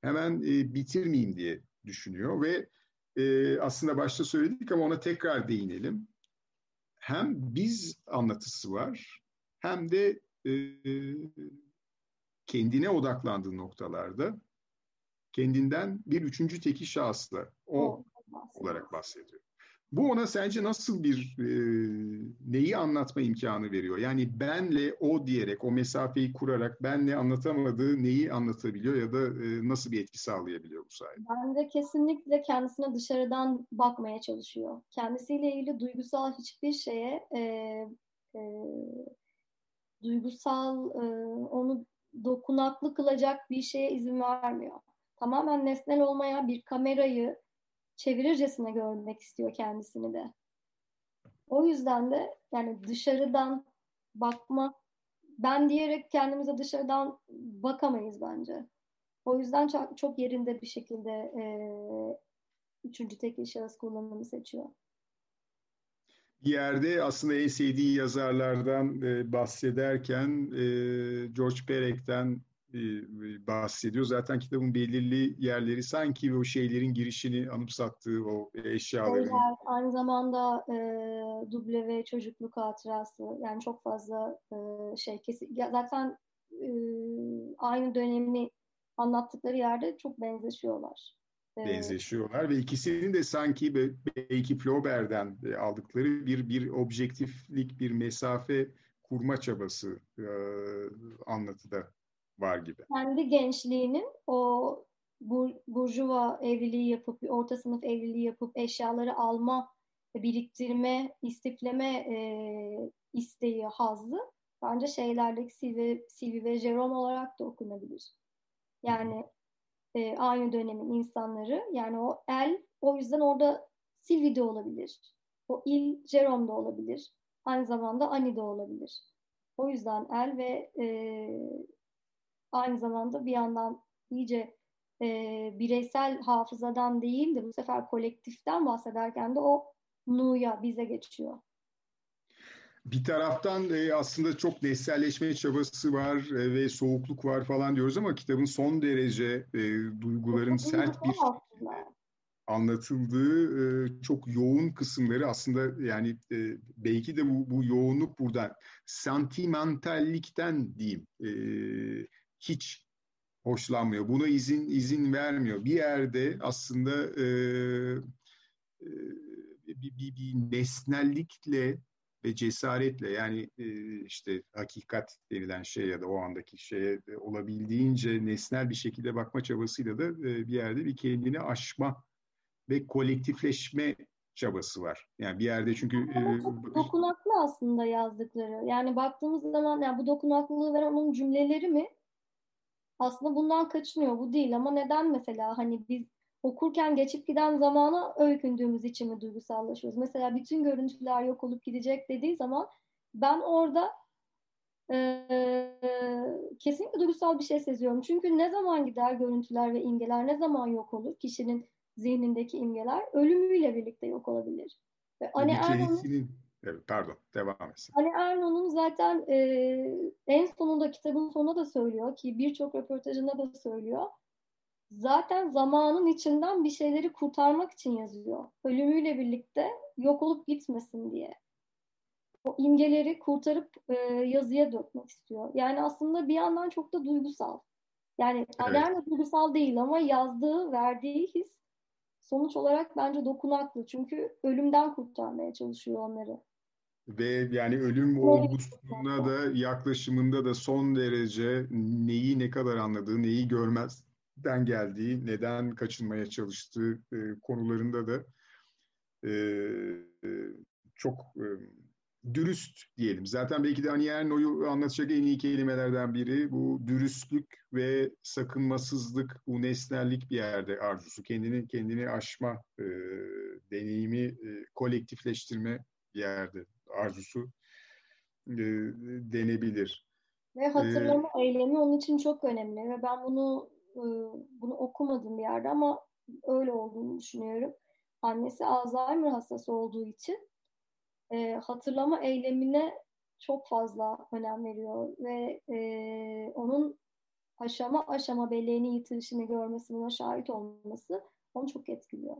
Hemen e, bitirmeyeyim diye düşünüyor ve e, aslında başta söyledik ama ona tekrar değinelim. Hem biz anlatısı var hem de e, kendine odaklandığı noktalarda kendinden bir üçüncü teki şahısla o olarak bahsediyor. Bu ona sence nasıl bir e, neyi anlatma imkanı veriyor? Yani benle o diyerek, o mesafeyi kurarak benle anlatamadığı neyi anlatabiliyor ya da e, nasıl bir etki sağlayabiliyor bu sayede? Bence kesinlikle kendisine dışarıdan bakmaya çalışıyor. Kendisiyle ilgili duygusal hiçbir şeye e, e, duygusal e, onu dokunaklı kılacak bir şeye izin vermiyor. Tamamen nesnel olmayan bir kamerayı çevirircesine görmek istiyor kendisini de. O yüzden de yani dışarıdan bakma ben diyerek kendimize dışarıdan bakamayız bence. O yüzden çok, çok yerinde bir şekilde e, üçüncü tekil şahıs kullanımını seçiyor. Bir yerde aslında en sevdiği yazarlardan e, bahsederken e, George Perek'ten bahsediyor. Zaten kitabın belirli yerleri sanki o şeylerin girişini anımsattığı o eşyaların. Şeyler, aynı zamanda e, duble ve çocukluk hatırası yani çok fazla e, şey kesin. Zaten e, aynı dönemi anlattıkları yerde çok benzeşiyorlar. Benzeşiyorlar ve ikisinin de sanki belki Flaubert'den aldıkları bir bir objektiflik, bir mesafe kurma çabası e, anlatıda var gibi. Kendi gençliğinin o bur, burjuva evliliği yapıp, orta sınıf evliliği yapıp eşyaları alma, biriktirme, istifleme e, isteği, hazzı bence şeylerdeki Sylvie, Sylvie ve Jerome olarak da okunabilir. Yani e, aynı dönemin insanları yani o el o yüzden orada Sylvie de olabilir. O il Jerome de olabilir. Aynı zamanda Annie de olabilir. O yüzden el ve e, aynı zamanda bir yandan iyice e, bireysel hafızadan değil de bu sefer kolektiften bahsederken de o nu'ya bize geçiyor. Bir taraftan e, aslında çok nesselleşme çabası var e, ve soğukluk var falan diyoruz ama kitabın son derece e, duyguların sert bir anlatıldığı e, çok yoğun kısımları aslında yani e, belki de bu, bu yoğunluk buradan sentimentallikten diyeyim e, hiç hoşlanmıyor. Buna izin izin vermiyor. Bir yerde aslında e, e, bir, bir, bir nesnellikle ve cesaretle yani e, işte hakikat denilen şey ya da o andaki şeye olabildiğince nesnel bir şekilde bakma çabasıyla da e, bir yerde bir kendini aşma ve kolektifleşme çabası var. Yani bir yerde çünkü... E, dokunaklı aslında yazdıkları. Yani baktığımız zaman yani bu dokunaklılığı veren onun cümleleri mi? Aslında bundan kaçınıyor. Bu değil ama neden mesela hani biz okurken geçip giden zamana öykündüğümüz için mi duygusallaşıyoruz? Mesela bütün görüntüler yok olup gidecek dediği zaman ben orada e, kesinlikle duygusal bir şey seziyorum. Çünkü ne zaman gider görüntüler ve imgeler, ne zaman yok olur kişinin zihnindeki imgeler ölümüyle birlikte yok olabilir. Ve Anne Erdoğan'ın Evet, pardon, devam etsin. Ali Erno'nun zaten e, en sonunda kitabın sonunda da söylüyor ki birçok röportajında da söylüyor. Zaten zamanın içinden bir şeyleri kurtarmak için yazıyor. Ölümüyle birlikte yok olup gitmesin diye. O imgeleri kurtarıp e, yazıya dökmek istiyor. Yani aslında bir yandan çok da duygusal. Yani evet. Alerno duygusal değil ama yazdığı, verdiği his sonuç olarak bence dokunaklı. Çünkü ölümden kurtarmaya çalışıyor onları ve yani ölüm olgusuna da yaklaşımında da son derece neyi ne kadar anladığı, neyi görmezden geldiği, neden kaçınmaya çalıştığı e, konularında da e, e, çok e, dürüst diyelim. Zaten belki de Annie Ernaux'u anlatacak en iyi kelimelerden biri bu dürüstlük ve sakınmasızlık, bu nesnellik bir yerde arzusu. Kendini kendini aşma e, deneyimi e, kolektifleştirme bir yerde arzusu e, denebilir. Ve hatırlama ee, eylemi onun için çok önemli ve ben bunu e, bunu okumadım bir yerde ama öyle olduğunu düşünüyorum. Annesi Alzheimer hastası olduğu için e, hatırlama eylemine çok fazla önem veriyor ve e, onun aşama aşama belleğini yitirişini görmesi, buna şahit olması onu çok etkiliyor.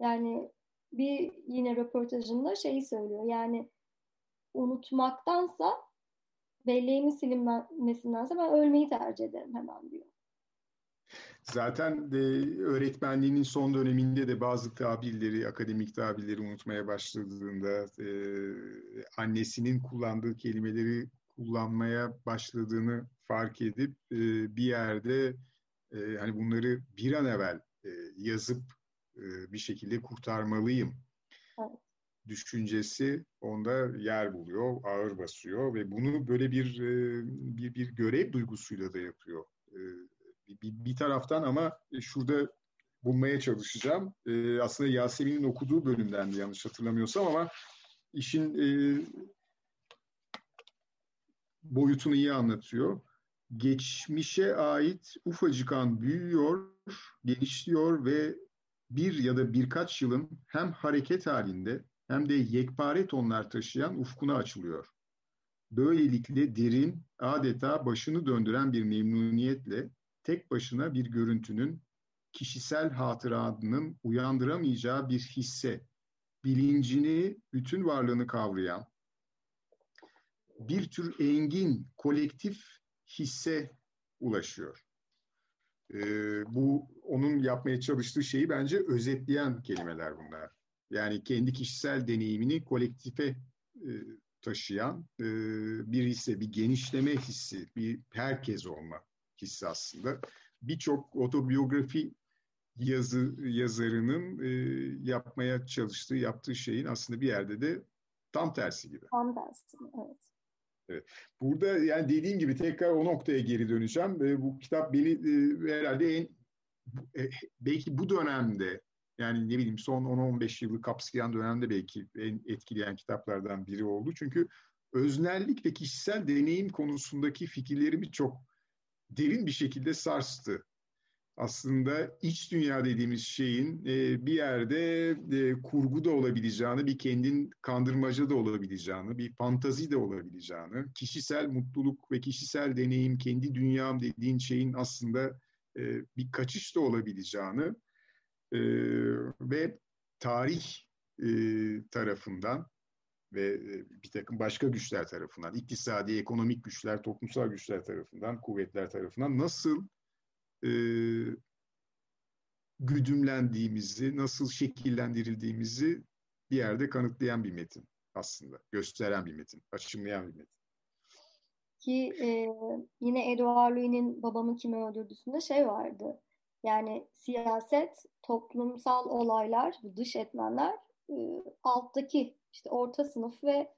Yani bir yine röportajında şeyi söylüyor. Yani unutmaktansa belleğimin silinmesindense ben ölmeyi tercih ederim hemen diyor. Zaten de öğretmenliğinin son döneminde de bazı tabirleri, akademik tabirleri unutmaya başladığında, e, annesinin kullandığı kelimeleri kullanmaya başladığını fark edip e, bir yerde e, hani bunları bir an evvel e, yazıp e, bir şekilde kurtarmalıyım evet. düşüncesi onda yer buluyor, ağır basıyor ve bunu böyle bir e, bir, bir görev duygusuyla da yapıyor. E, bir, bir taraftan ama şurada bulmaya çalışacağım. E, aslında Yasemin'in okuduğu bölümden de yanlış hatırlamıyorsam ama işin e, boyutunu iyi anlatıyor. Geçmişe ait ufacık an büyüyor, genişliyor ve bir ya da birkaç yılın hem hareket halinde hem de yekpare tonlar taşıyan ufkuna açılıyor. Böylelikle derin, adeta başını döndüren bir memnuniyetle tek başına bir görüntünün kişisel hatıranın uyandıramayacağı bir hisse, bilincini, bütün varlığını kavrayan, bir tür engin, kolektif hisse ulaşıyor. Ee, bu onun yapmaya çalıştığı şeyi bence özetleyen kelimeler bunlar. Yani kendi kişisel deneyimini kolektife e, taşıyan e, bir hisse, bir genişleme hissi, bir herkes olma hissi aslında. Birçok otobiyografi yazı yazarının e, yapmaya çalıştığı, yaptığı şeyin aslında bir yerde de tam tersi gibi. Tam tersi, evet. Evet. Burada yani dediğim gibi tekrar o noktaya geri döneceğim. E, bu kitap beni e, herhalde en e, belki bu dönemde yani ne bileyim son 10-15 yılı kapsayan dönemde belki en etkileyen kitaplardan biri oldu. Çünkü öznellik ve kişisel deneyim konusundaki fikirlerimi çok derin bir şekilde sarstı. Aslında iç dünya dediğimiz şeyin e, bir yerde e, kurgu da olabileceğini, bir kendin kandırmaca da olabileceğini, bir fantazi de olabileceğini, kişisel mutluluk ve kişisel deneyim, kendi dünyam dediğin şeyin aslında e, bir kaçış da olabileceğini e, ve tarih e, tarafından ve e, bir takım başka güçler tarafından, iktisadi, ekonomik güçler, toplumsal güçler tarafından, kuvvetler tarafından nasıl e, güdümlendiğimizi, nasıl şekillendirildiğimizi bir yerde kanıtlayan bir metin aslında, gösteren bir metin, açımlayan bir metin. Ki e, yine Edouard Louis'nin Babamı Kimi Öldürdüsü'nde şey vardı. Yani siyaset, toplumsal olaylar, dış etmenler e, alttaki işte orta sınıf ve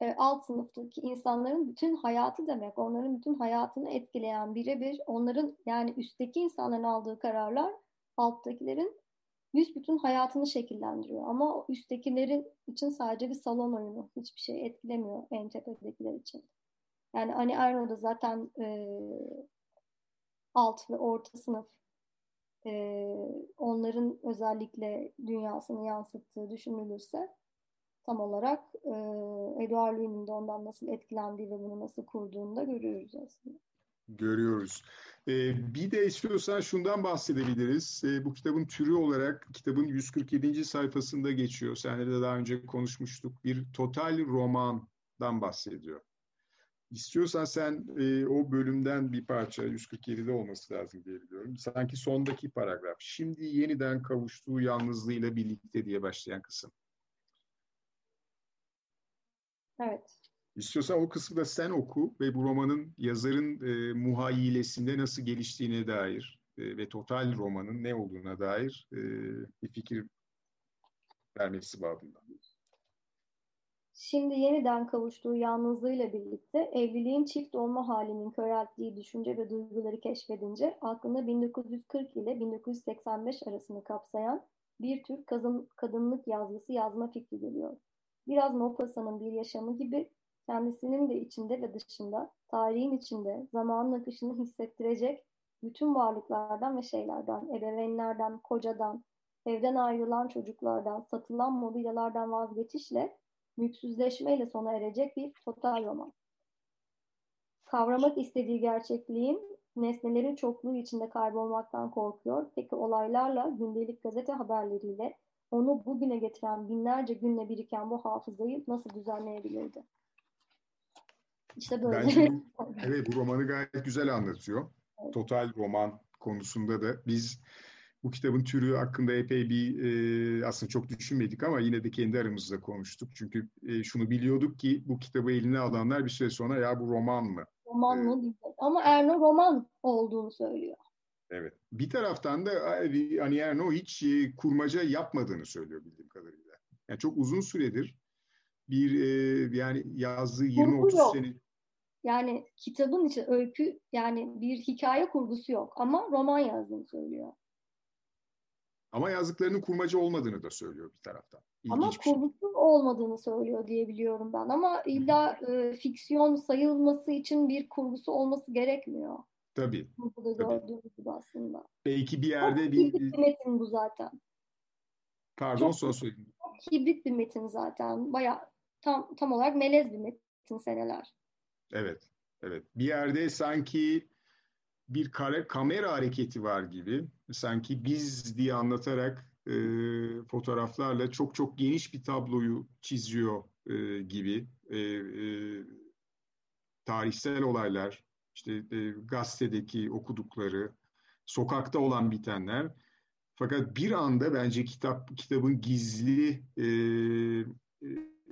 e, alt sınıftaki insanların bütün hayatı demek. Onların bütün hayatını etkileyen birebir onların yani üstteki insanların aldığı kararlar alttakilerin büsbütün hayatını şekillendiriyor. Ama üsttekilerin için sadece bir salon oyunu. Hiçbir şey etkilemiyor en tepedekiler için. Yani Ani Erno da zaten e, alt ve orta sınıf e, onların özellikle dünyasını yansıttığı düşünülürse tam olarak e, Edouard Louis'nin de ondan nasıl etkilendiği ve bunu nasıl kurduğunu da görüyoruz aslında. Görüyoruz. Ee, bir de istiyorsan şundan bahsedebiliriz. Ee, bu kitabın türü olarak kitabın 147. sayfasında geçiyor. Seninle de daha önce konuşmuştuk. Bir total romandan bahsediyor. İstiyorsan sen e, o bölümden bir parça 147'de olması lazım diye biliyorum. Sanki sondaki paragraf. Şimdi yeniden kavuştuğu yalnızlığıyla birlikte diye başlayan kısım. Evet. İstiyorsan o kısmı da sen oku ve bu romanın yazarın e, muhayyilesinde nasıl geliştiğine dair e, ve total romanın ne olduğuna dair e, bir fikir vermesi babından. Şimdi yeniden kavuştuğu yalnızlığıyla birlikte evliliğin çift olma halinin körelttiği düşünce ve duyguları keşfedince aklında 1940 ile 1985 arasını kapsayan bir tür kadın, kadınlık yazgısı yazma fikri geliyor. Biraz Maupassant'ın bir yaşamı gibi kendisinin de içinde ve dışında, tarihin içinde, zamanın akışını hissettirecek bütün varlıklardan ve şeylerden, ebeveynlerden, kocadan, evden ayrılan çocuklardan, satılan mobilyalardan vazgeçişle, mülksüzleşmeyle sona erecek bir total roman. Kavramak istediği gerçekliğin nesnelerin çokluğu içinde kaybolmaktan korkuyor. Peki olaylarla, gündelik gazete haberleriyle, onu bugüne getiren binlerce günle biriken bu hafızayı nasıl düzenleyebilirdi? İşte böyle. Bence evet bu romanı gayet güzel anlatıyor. Evet. Total roman konusunda da biz bu kitabın türü hakkında epey bir e, aslında çok düşünmedik ama yine de kendi aramızda konuştuk. Çünkü e, şunu biliyorduk ki bu kitabı eline alanlar bir süre sonra ya bu roman mı? Roman mı ee. Ama Erno roman olduğunu söylüyor. Evet. Bir taraftan da Ani Erno hiç e, kurmaca yapmadığını söylüyor bildiğim kadarıyla. Yani çok uzun süredir bir e, yani yazdığı 20-30 sene yani kitabın içi öykü yani bir hikaye kurgusu yok ama roman yazdığını söylüyor. Ama yazdıklarının kurmaca olmadığını da söylüyor bir taraftan. İlginç ama şey. kurgusuz olmadığını söylüyor diyebiliyorum ben. Ama illa e, fiksiyon sayılması için bir kurgusu olması gerekmiyor. Tabii. Burada gördüğümüz gibi aslında. Belki bir yerde Çok bir... Bir metin bu zaten. Pardon Çok, son söyleyeyim. Hibrit bir metin zaten. Baya tam, tam olarak melez bir metin seneler. Evet. Evet. Bir yerde sanki bir kare, kamera hareketi var gibi. Sanki biz diye anlatarak e, fotoğraflarla çok çok geniş bir tabloyu çiziyor e, gibi. E, e, tarihsel olaylar, işte e, gazetedeki okudukları, sokakta olan bitenler. Fakat bir anda bence kitap kitabın gizli e, e,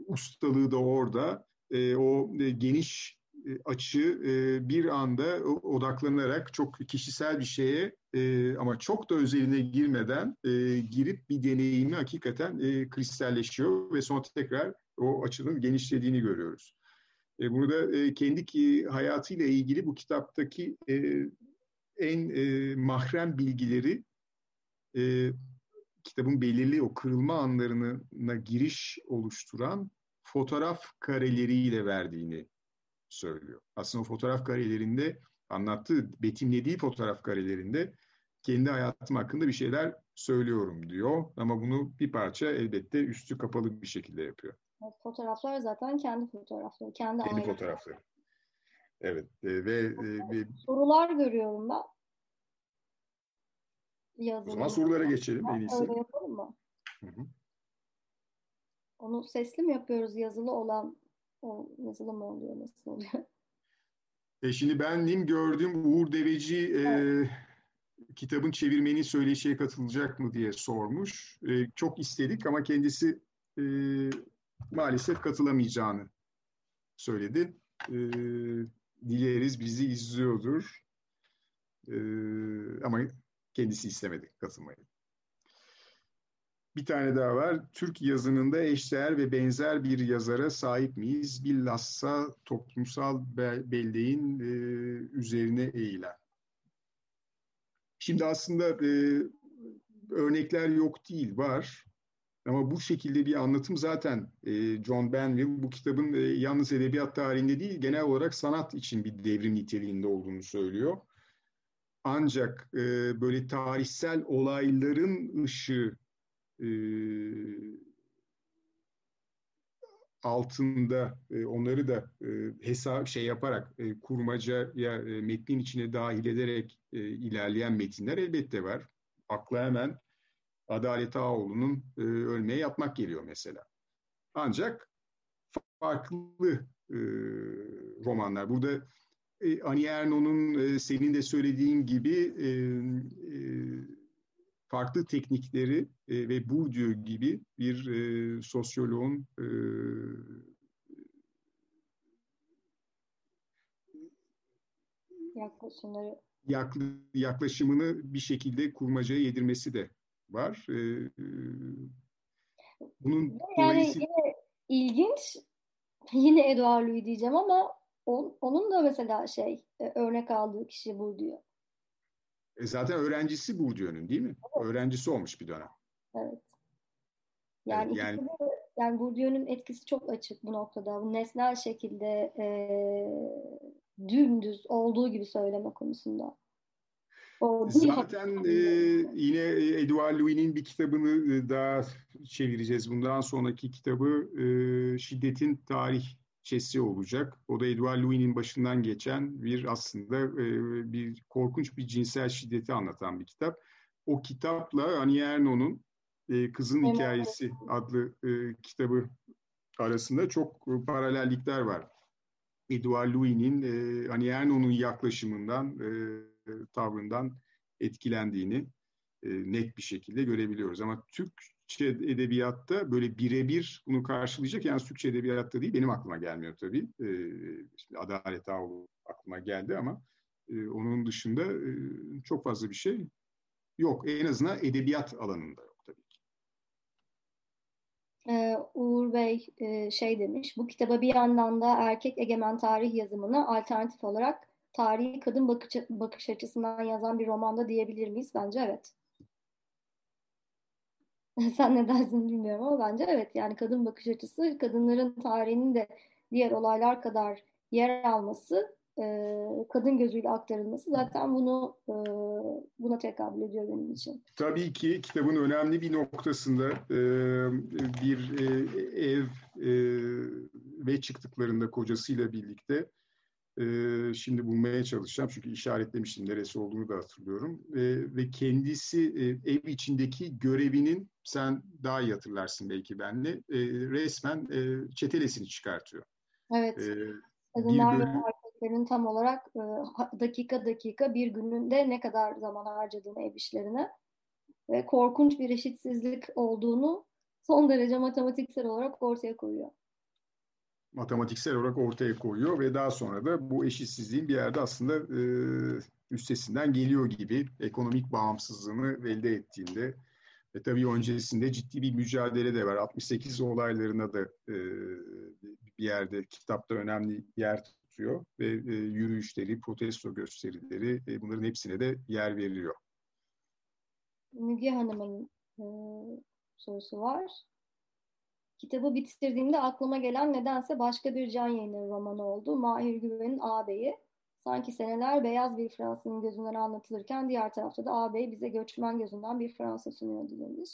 ustalığı da orada. E, o e, geniş e, açı e, bir anda odaklanarak çok kişisel bir şeye e, ama çok da özeline girmeden girip bir deneyimi hakikaten kristalleşiyor ve sonra tekrar o açının genişlediğini görüyoruz. Burada kendi hayatıyla ilgili bu kitaptaki en mahrem bilgileri kitabın belirli o kırılma anlarına giriş oluşturan fotoğraf kareleriyle verdiğini söylüyor. Aslında o fotoğraf karelerinde anlattığı, betimlediği fotoğraf karelerinde kendi hayatım hakkında bir şeyler söylüyorum diyor. Ama bunu bir parça elbette üstü kapalı bir şekilde yapıyor. Fotoğraflar zaten kendi fotoğrafları, kendi, kendi fotoğrafları. Evet e, ve, e, ve sorular görüyorum ben. Yazılı. O zaman sorulara geçelim en iyisi. Öyle yapalım mı? Hı hı. Onu sesli mi yapıyoruz yazılı olan o yazılı mı oluyor, nasıl oluyor? E şimdi benim gördüğüm Uğur Deveci e, kitabın çevirmeni söyleşiye katılacak mı diye sormuş. E, çok istedik ama kendisi e, maalesef katılamayacağını söyledi. E, dileriz bizi izliyordur. E, ama kendisi istemedi katılmayı. Bir tane daha var. Türk yazınında eşdeğer ve benzer bir yazara sahip miyiz? Bilhassa toplumsal belleğin e, üzerine eğilen. Şimdi aslında e, örnekler yok değil, var. Ama bu şekilde bir anlatım zaten e, John Benville bu kitabın e, yalnız edebiyat tarihinde değil, genel olarak sanat için bir devrim niteliğinde olduğunu söylüyor. Ancak e, böyle tarihsel olayların ışığı e, altında e, onları da e, hesap şey yaparak e, kurmaca ya e, metnin içine dahil ederek e, ilerleyen metinler elbette var. Akla hemen Adalet Ağoğlu'nun e, ölmeye yatmak geliyor mesela. Ancak farklı e, romanlar. Burada e, Ani Erno'nun e, senin de söylediğin gibi e, e, farklı teknikleri e, ve Bourdieu gibi bir e, sosyoloğun e, yaklaşımları yaklaşımını bir şekilde kurmacaya yedirmesi de var. E, e bunun yani yine ilginç yine Edouard Louis diyeceğim ama on, onun da mesela şey e, örnek aldığı kişi Bourdieu. E zaten öğrencisi Bourdieu'nun değil mi? Evet. Öğrencisi olmuş bir dönem. Evet. Yani, evet, yani, de, yani Bourdieu'nun etkisi çok açık bu noktada. Bu nesnel şekilde e, dümdüz olduğu gibi söyleme konusunda. O Zaten e, yine Edouard Louis'nin bir kitabını e, daha çevireceğiz. Bundan sonraki kitabı e, Şiddetin Tarih Çesi olacak. O da Edouard Louis'nin başından geçen bir aslında e, bir korkunç bir cinsel şiddeti anlatan bir kitap. O kitapla Annie Ernaux'un e, Kızın evet. Hikayesi adlı e, kitabı arasında çok paralellikler var. Edouard Louis'nin e, Annie Ernaux'un yaklaşımından, e, tavrından etkilendiğini e, net bir şekilde görebiliyoruz. Ama Türkçe edebiyatta böyle birebir bunu karşılayacak, yani Türkçe edebiyatta değil, benim aklıma gelmiyor tabii. E, şimdi Adalet Ağulu aklıma geldi ama e, onun dışında e, çok fazla bir şey yok. En azından edebiyat alanında yok tabii ki. Ee, Uğur Bey e, şey demiş, bu kitaba bir yandan da erkek egemen tarih yazımını alternatif olarak tarihi kadın bakış, bakış açısından yazan bir romanda diyebilir miyiz? Bence evet. Sen ne dersin bilmiyorum ama bence evet. Yani kadın bakış açısı, kadınların tarihinin de diğer olaylar kadar yer alması e, kadın gözüyle aktarılması zaten bunu e, buna tekabül ediyor benim için. Tabii ki kitabın önemli bir noktasında e, bir ev ve çıktıklarında kocasıyla birlikte şimdi bulmaya çalışacağım çünkü işaretlemiştim neresi olduğunu da hatırlıyorum ve kendisi ev içindeki görevinin sen daha iyi hatırlarsın belki benle resmen çetelesini çıkartıyor. Evet. Kadınlar ve erkeklerin tam olarak e, dakika dakika bir gününde ne kadar zaman harcadığını ev işlerine ve korkunç bir eşitsizlik olduğunu son derece matematiksel olarak ortaya koyuyor. Matematiksel olarak ortaya koyuyor ve daha sonra da bu eşitsizliğin bir yerde aslında e, üstesinden geliyor gibi ekonomik bağımsızlığını elde ettiğinde ve tabii öncesinde ciddi bir mücadele de var. 68 olaylarına da e, bir yerde kitapta önemli yer tutuyor ve e, yürüyüşleri, protesto gösterileri e, bunların hepsine de yer veriliyor. Müge Hanım'ın e, sorusu var. Kitabı bitirdiğimde aklıma gelen nedense başka bir can yayınları romanı oldu. Mahir Güven'in ağabeyi. Sanki seneler beyaz bir Fransa'nın gözünden anlatılırken diğer tarafta da ağabey bize göçmen gözünden bir Fransa sunuyordu demiş.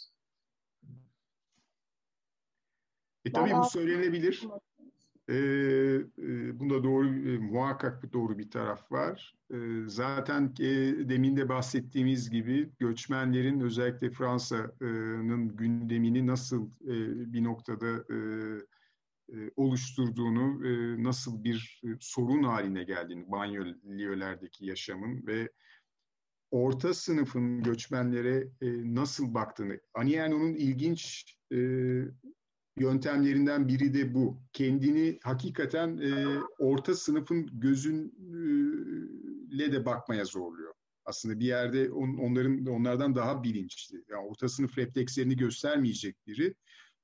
E tabii bu söylenebilir. E, e, bunda doğru, e, muhakkak doğru bir taraf var. E, zaten e, demin de bahsettiğimiz gibi göçmenlerin özellikle Fransa'nın gündemini nasıl e, bir noktada e, e, oluşturduğunu, e, nasıl bir e, sorun haline geldiğini, banyoliyölerdeki yaşamın ve orta sınıfın göçmenlere e, nasıl baktığını, Anieno'nun ilginç e, yöntemlerinden biri de bu. Kendini hakikaten e, orta sınıfın gözünle de bakmaya zorluyor. Aslında bir yerde on, onların onlardan daha bilinçli. Yani orta sınıf reflekslerini göstermeyecek biri.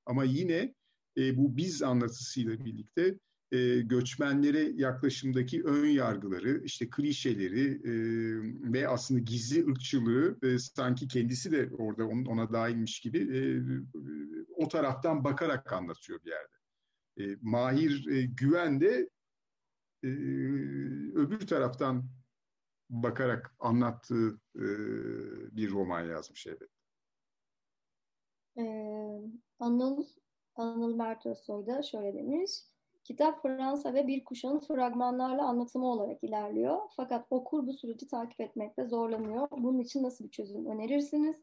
Ama yine e, bu biz anlatısıyla birlikte e, göçmenlere yaklaşımdaki ön yargıları, işte klişeleri e, ve aslında gizli ırkçılığı e, sanki kendisi de orada on, ona dahilmiş gibi e, o taraftan bakarak anlatıyor bir yerde. E, Mahir e, Güven de e, öbür taraftan bakarak anlattığı e, bir roman yazmış evet. Ee, Anıl, Anıl Mert Özsoy da şöyle demiş. Kitap Fransa ve bir kuşağın fragmanlarla anlatımı olarak ilerliyor. Fakat okur bu süreci takip etmekte zorlanıyor. Bunun için nasıl bir çözüm önerirsiniz?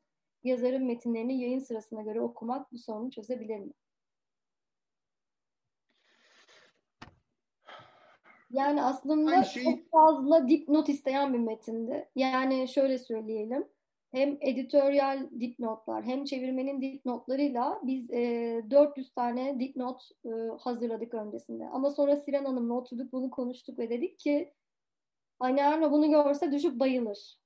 Yazarın metinlerini yayın sırasına göre okumak bu sorunu çözebilir mi? Yani aslında şey... çok fazla dipnot isteyen bir metindi. Yani şöyle söyleyelim hem editoryal dipnotlar hem çevirmenin dipnotlarıyla biz e, 400 tane dipnot e, hazırladık öncesinde. Ama sonra Siren Hanım'la oturduk bunu konuştuk ve dedik ki Anne bunu görse düşüp bayılır.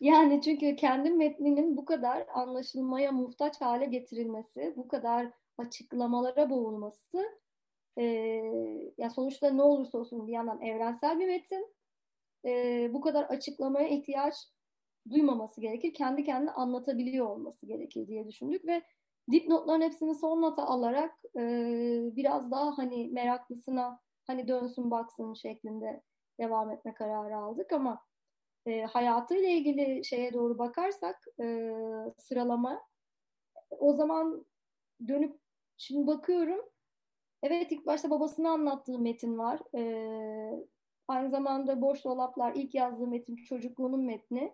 Yani çünkü kendi metninin bu kadar anlaşılmaya muhtaç hale getirilmesi, bu kadar açıklamalara boğulması e, ya sonuçta ne olursa olsun bir yandan evrensel bir metin e, bu kadar açıklamaya ihtiyaç duymaması gerekir. Kendi kendine anlatabiliyor olması gerekir diye düşündük ve dipnotların hepsini son nota alarak e, biraz daha hani meraklısına hani dönsün baksın şeklinde devam etme kararı aldık. Ama e, hayatıyla ilgili şeye doğru bakarsak e, sıralama o zaman dönüp şimdi bakıyorum evet ilk başta babasını anlattığı metin var. E, aynı zamanda Boş Dolaplar ilk yazdığı metin çocukluğunun metni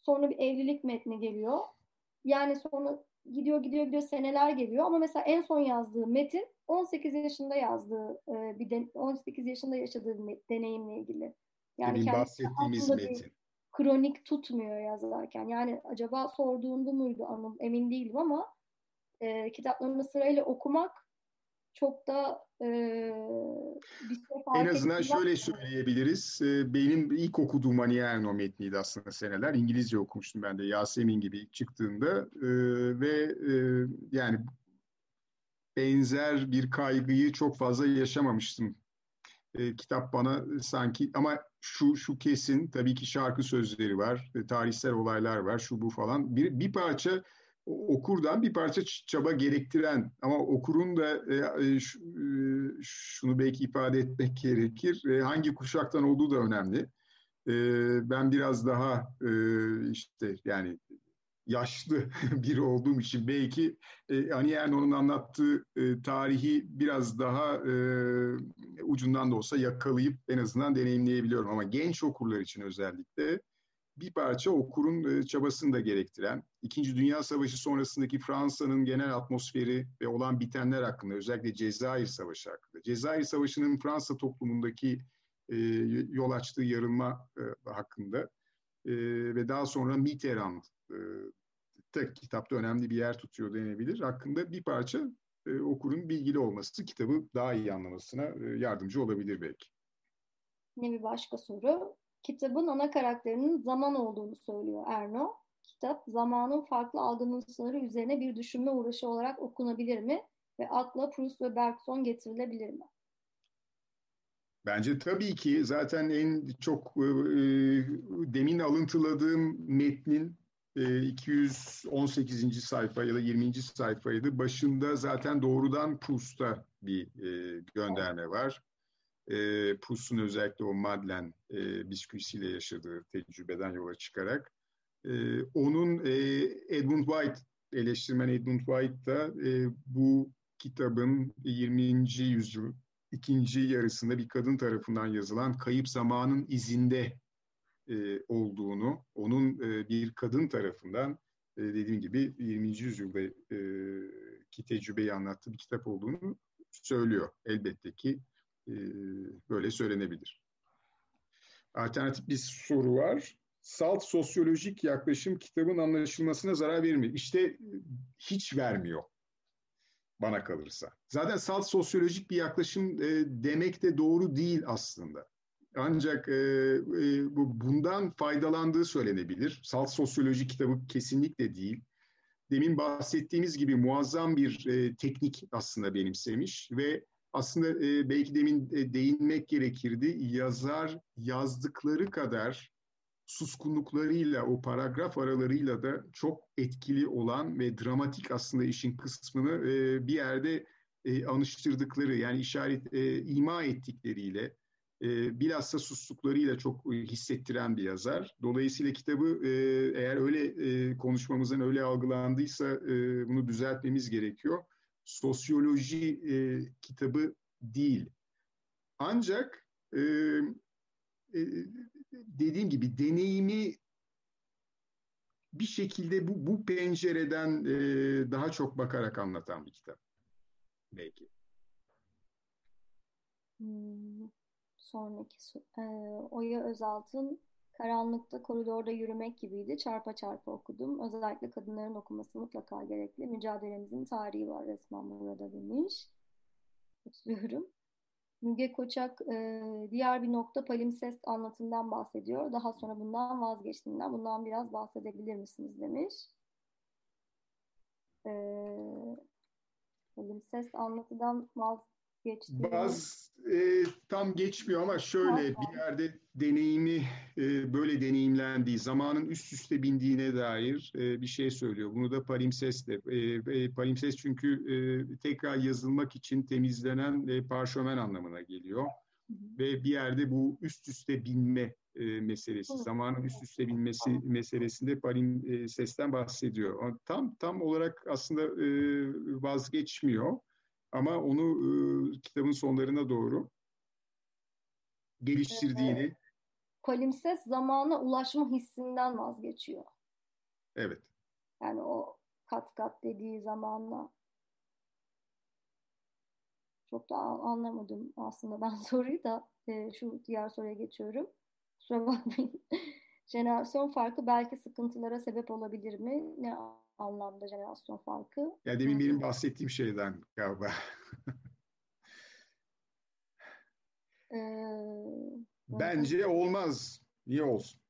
Sonra bir evlilik metni geliyor. Yani sonra gidiyor gidiyor gidiyor seneler geliyor ama mesela en son yazdığı metin 18 yaşında yazdığı e, bir de, 18 yaşında yaşadığı deneyimle ilgili. Yani Demin bahsettiğimiz metin. Kronik tutmuyor yazarken. Yani acaba sorduğunda muydu anım emin değilim ama e, kitaplarını sırayla okumak çok da e, bir şey En azından şöyle söyleyebiliriz. E, benim ilk okuduğum Anierno metniydi aslında seneler. İngilizce okumuştum ben de Yasemin gibi ilk çıktığında. E, ve e, yani benzer bir kaygıyı çok fazla yaşamamıştım. E, kitap bana sanki ama şu şu kesin tabii ki şarkı sözleri var, e, tarihsel olaylar var, şu bu falan. Bir, bir parça okurdan bir parça çaba gerektiren ama okurun da e, e, e, şunu belki ifade etmek gerekir. hangi kuşaktan olduğu da önemli. ben biraz daha işte yani yaşlı biri olduğum için belki e, Ani Erno'nun anlattığı tarihi biraz daha ucundan da olsa yakalayıp en azından deneyimleyebiliyorum. Ama genç okurlar için özellikle bir parça okurun e, çabasını da gerektiren, İkinci Dünya Savaşı sonrasındaki Fransa'nın genel atmosferi ve olan bitenler hakkında, özellikle Cezayir Savaşı hakkında. Cezayir Savaşı'nın Fransa toplumundaki e, yol açtığı yarılma e, hakkında e, ve daha sonra Mitterrand e, tek kitapta önemli bir yer tutuyor denebilir. Hakkında bir parça e, okurun bilgili olması kitabı daha iyi anlamasına e, yardımcı olabilir belki. Ne bir başka soru? Kitabın ana karakterinin zaman olduğunu söylüyor Erno. Kitap zamanın farklı algılanışları üzerine bir düşünme uğraşı olarak okunabilir mi? Ve akla Proust ve Bergson getirilebilir mi? Bence tabii ki zaten en çok e, e demin alıntıladığım metnin e, 218. sayfa ya da 20. sayfaydı. Başında zaten doğrudan Proust'a bir e, gönderme var e, Proust'un özellikle o Madeleine e, bisküvisiyle yaşadığı tecrübeden yola çıkarak e, onun e, Edmund White eleştirmen Edmund White da e, bu kitabın 20. yüzyıl ikinci yarısında bir kadın tarafından yazılan Kayıp Zamanın izinde e, olduğunu, onun e, bir kadın tarafından e, dediğim gibi 20. yüzyılda e, ki tecrübeyi anlattığı bir kitap olduğunu söylüyor. Elbette ki e, böyle söylenebilir. Alternatif bir soru var. Salt sosyolojik yaklaşım kitabın anlaşılmasına zarar verir mi? İşte hiç vermiyor bana kalırsa. Zaten salt sosyolojik bir yaklaşım e, demek de doğru değil aslında. Ancak e, e, bu bundan faydalandığı söylenebilir. Salt sosyoloji kitabı kesinlikle değil. Demin bahsettiğimiz gibi muazzam bir e, teknik aslında benimsemiş ve aslında e, belki demin e, değinmek gerekirdi. Yazar yazdıkları kadar suskunluklarıyla, o paragraf aralarıyla da çok etkili olan ve dramatik aslında işin kısmını e, bir yerde e, anıştırdıkları, yani işaret, e, ima ettikleriyle, e, bilhassa sustuklarıyla çok hissettiren bir yazar. Dolayısıyla kitabı e, eğer öyle e, konuşmamızın öyle algılandıysa e, bunu düzeltmemiz gerekiyor sosyoloji e, kitabı değil. Ancak e, e, dediğim gibi deneyimi bir şekilde bu, bu pencereden e, daha çok bakarak anlatan bir kitap. Belki. Hmm, sonraki e, Oya Özaltın Karanlıkta koridorda yürümek gibiydi. Çarpa çarpa okudum. Özellikle kadınların okuması mutlaka gerekli. Mücadelemizin tarihi var resmen burada demiş. Katılıyorum. Müge Koçak e, diğer bir nokta palimpsest anlatımdan bahsediyor. Daha sonra bundan vazgeçtiğinden bundan biraz bahsedebilir misiniz demiş. E, palimpsest anlatıdan vaz geçti. Baz e, tam geçmiyor ama şöyle bir yerde deneyimi e, böyle deneyimlendiği, zamanın üst üste bindiğine dair e, bir şey söylüyor. Bunu da palimpsestle. E, e, palimpses çünkü e, tekrar yazılmak için temizlenen e, parşömen anlamına geliyor. Ve bir yerde bu üst üste binme e, meselesi, zamanın üst üste binmesi meselesinde palimpsesten bahsediyor. Tam tam olarak aslında e, vazgeçmiyor. Ama onu e, kitabın sonlarına doğru geliştirdiğini... Evet. Palimpses zamana ulaşma hissinden vazgeçiyor. Evet. Yani o kat kat dediği zamanla çok da anlamadım aslında ben soruyu da e, şu diğer soruya geçiyorum. Kusura bakmayın. jenerasyon farkı belki sıkıntılara sebep olabilir mi? Ne anlamda jenerasyon farkı? Ya demin benim bahsettiğim şeyden galiba. ee, Bence olmaz. Niye olsun?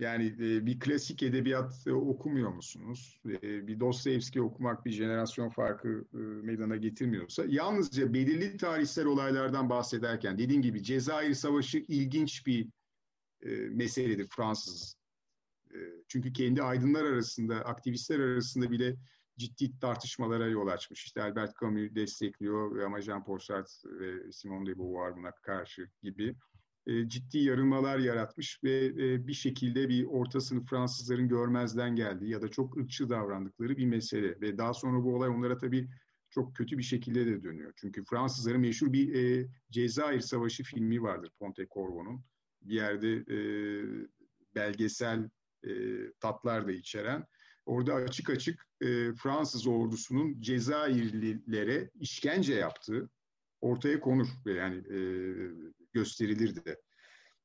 Yani e, bir klasik edebiyat e, okumuyor musunuz? E, bir Dostoyevski okumak bir jenerasyon farkı e, meydana getirmiyorsa, yalnızca belirli tarihsel olaylardan bahsederken, dediğim gibi Cezayir Savaşı ilginç bir e, meseledir Fransız. E, çünkü kendi aydınlar arasında, aktivistler arasında bile ciddi tartışmalara yol açmış. İşte Albert Camus destekliyor ama Jean-Paul Sartre ve Simone de Beauvoir buna karşı gibi e, ciddi yarılmalar yaratmış ve e, bir şekilde bir orta sınıf Fransızların görmezden geldiği ya da çok ırkçı davrandıkları bir mesele. Ve daha sonra bu olay onlara tabii çok kötü bir şekilde de dönüyor. Çünkü Fransızların meşhur bir e, Cezayir Savaşı filmi vardır Pontecorvo'nun. Bir yerde e, belgesel e, tatlar da içeren. Orada açık açık e, Fransız ordusunun Cezayirlilere işkence yaptığı ortaya konur ve yani e, gösterilirdi de.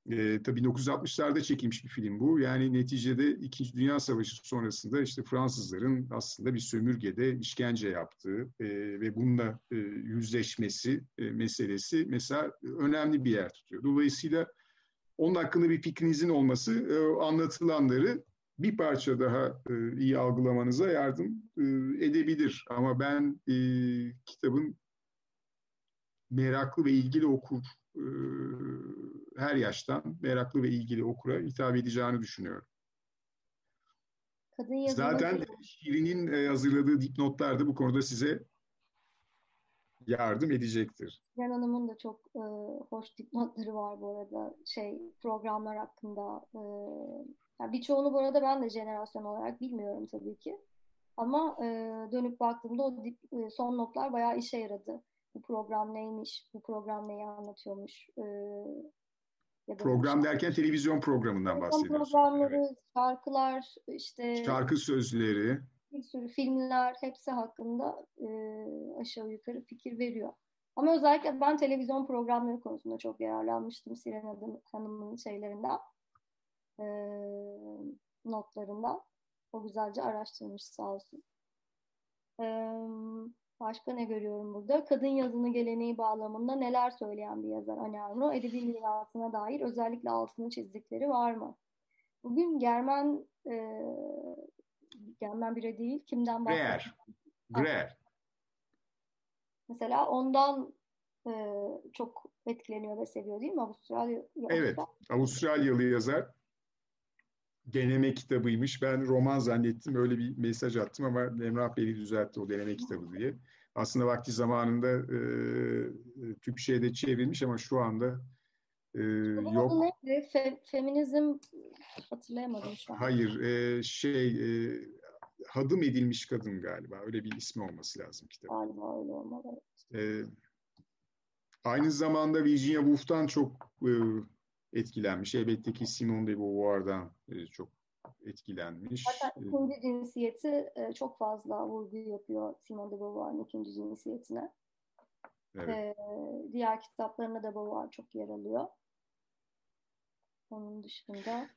E, tabii 1960'larda çekilmiş bir film bu. Yani neticede İkinci Dünya Savaşı sonrasında işte Fransızların aslında bir sömürgede işkence yaptığı e, ve bununla e, yüzleşmesi e, meselesi mesela önemli bir yer tutuyor. Dolayısıyla onun hakkında bir fikrinizin olması e, anlatılanları bir parça daha e, iyi algılamanıza yardım e, edebilir. Ama ben e, kitabın meraklı ve ilgili okur e, her yaştan meraklı ve ilgili okura hitap edeceğini düşünüyorum. Kadın Zaten Şirin'in e, hazırladığı dipnotlar da bu konuda size yardım edecektir. Şirin Hanım'ın da çok e, hoş dipnotları var bu arada şey programlar hakkında. E, yani birçoğunu bu arada ben de jenerasyon olarak bilmiyorum tabii ki. Ama e, dönüp baktığımda o dip, e, son notlar bayağı işe yaradı bu program neymiş, bu program neyi anlatıyormuş. E, ya program derken televizyon programından bahsediyorsun. Programları, evet. şarkılar, işte şarkı sözleri, bir sürü filmler hepsi hakkında e, aşağı yukarı fikir veriyor. Ama özellikle ben televizyon programları konusunda çok yararlanmıştım Siren Hanım'ın şeylerinden, e, notlarından. O güzelce araştırmış sağ olsun. E, Başka ne görüyorum burada? Kadın yazını geleneği bağlamında neler söyleyen bir yazar Ani Arno? Edebi mirasına dair özellikle altını çizdikleri var mı? Bugün Germen e, Germen biri değil. Kimden bahsediyor? Greer. Mesela ondan e, çok etkileniyor ve seviyor değil mi Avustralya? Evet. Avustralyalı yazar. Deneme kitabıymış. Ben roman zannettim. Öyle bir mesaj attım ama Emrah Bey düzeltti o deneme kitabı diye aslında vakti zamanında e, e Türkçe'ye çevrilmiş ama şu anda e, yok. neydi? Fe, feminizm hatırlayamadım şu an. Hayır, e, şey e, hadım edilmiş kadın galiba. Öyle bir ismi olması lazım kitabın. Galiba öyle olmalı. E, aynı zamanda Virginia Woolf'tan çok e, etkilenmiş. Elbette ki Simone de Beauvoir'dan e, çok etkilenmiş. Hatta ikinci cinsiyeti e, çok fazla vurgu yapıyor Simone de Beauvoir'ın ikinci cinsiyetine. Evet. E, diğer kitaplarına da Beauvoir çok yer alıyor. Onun dışında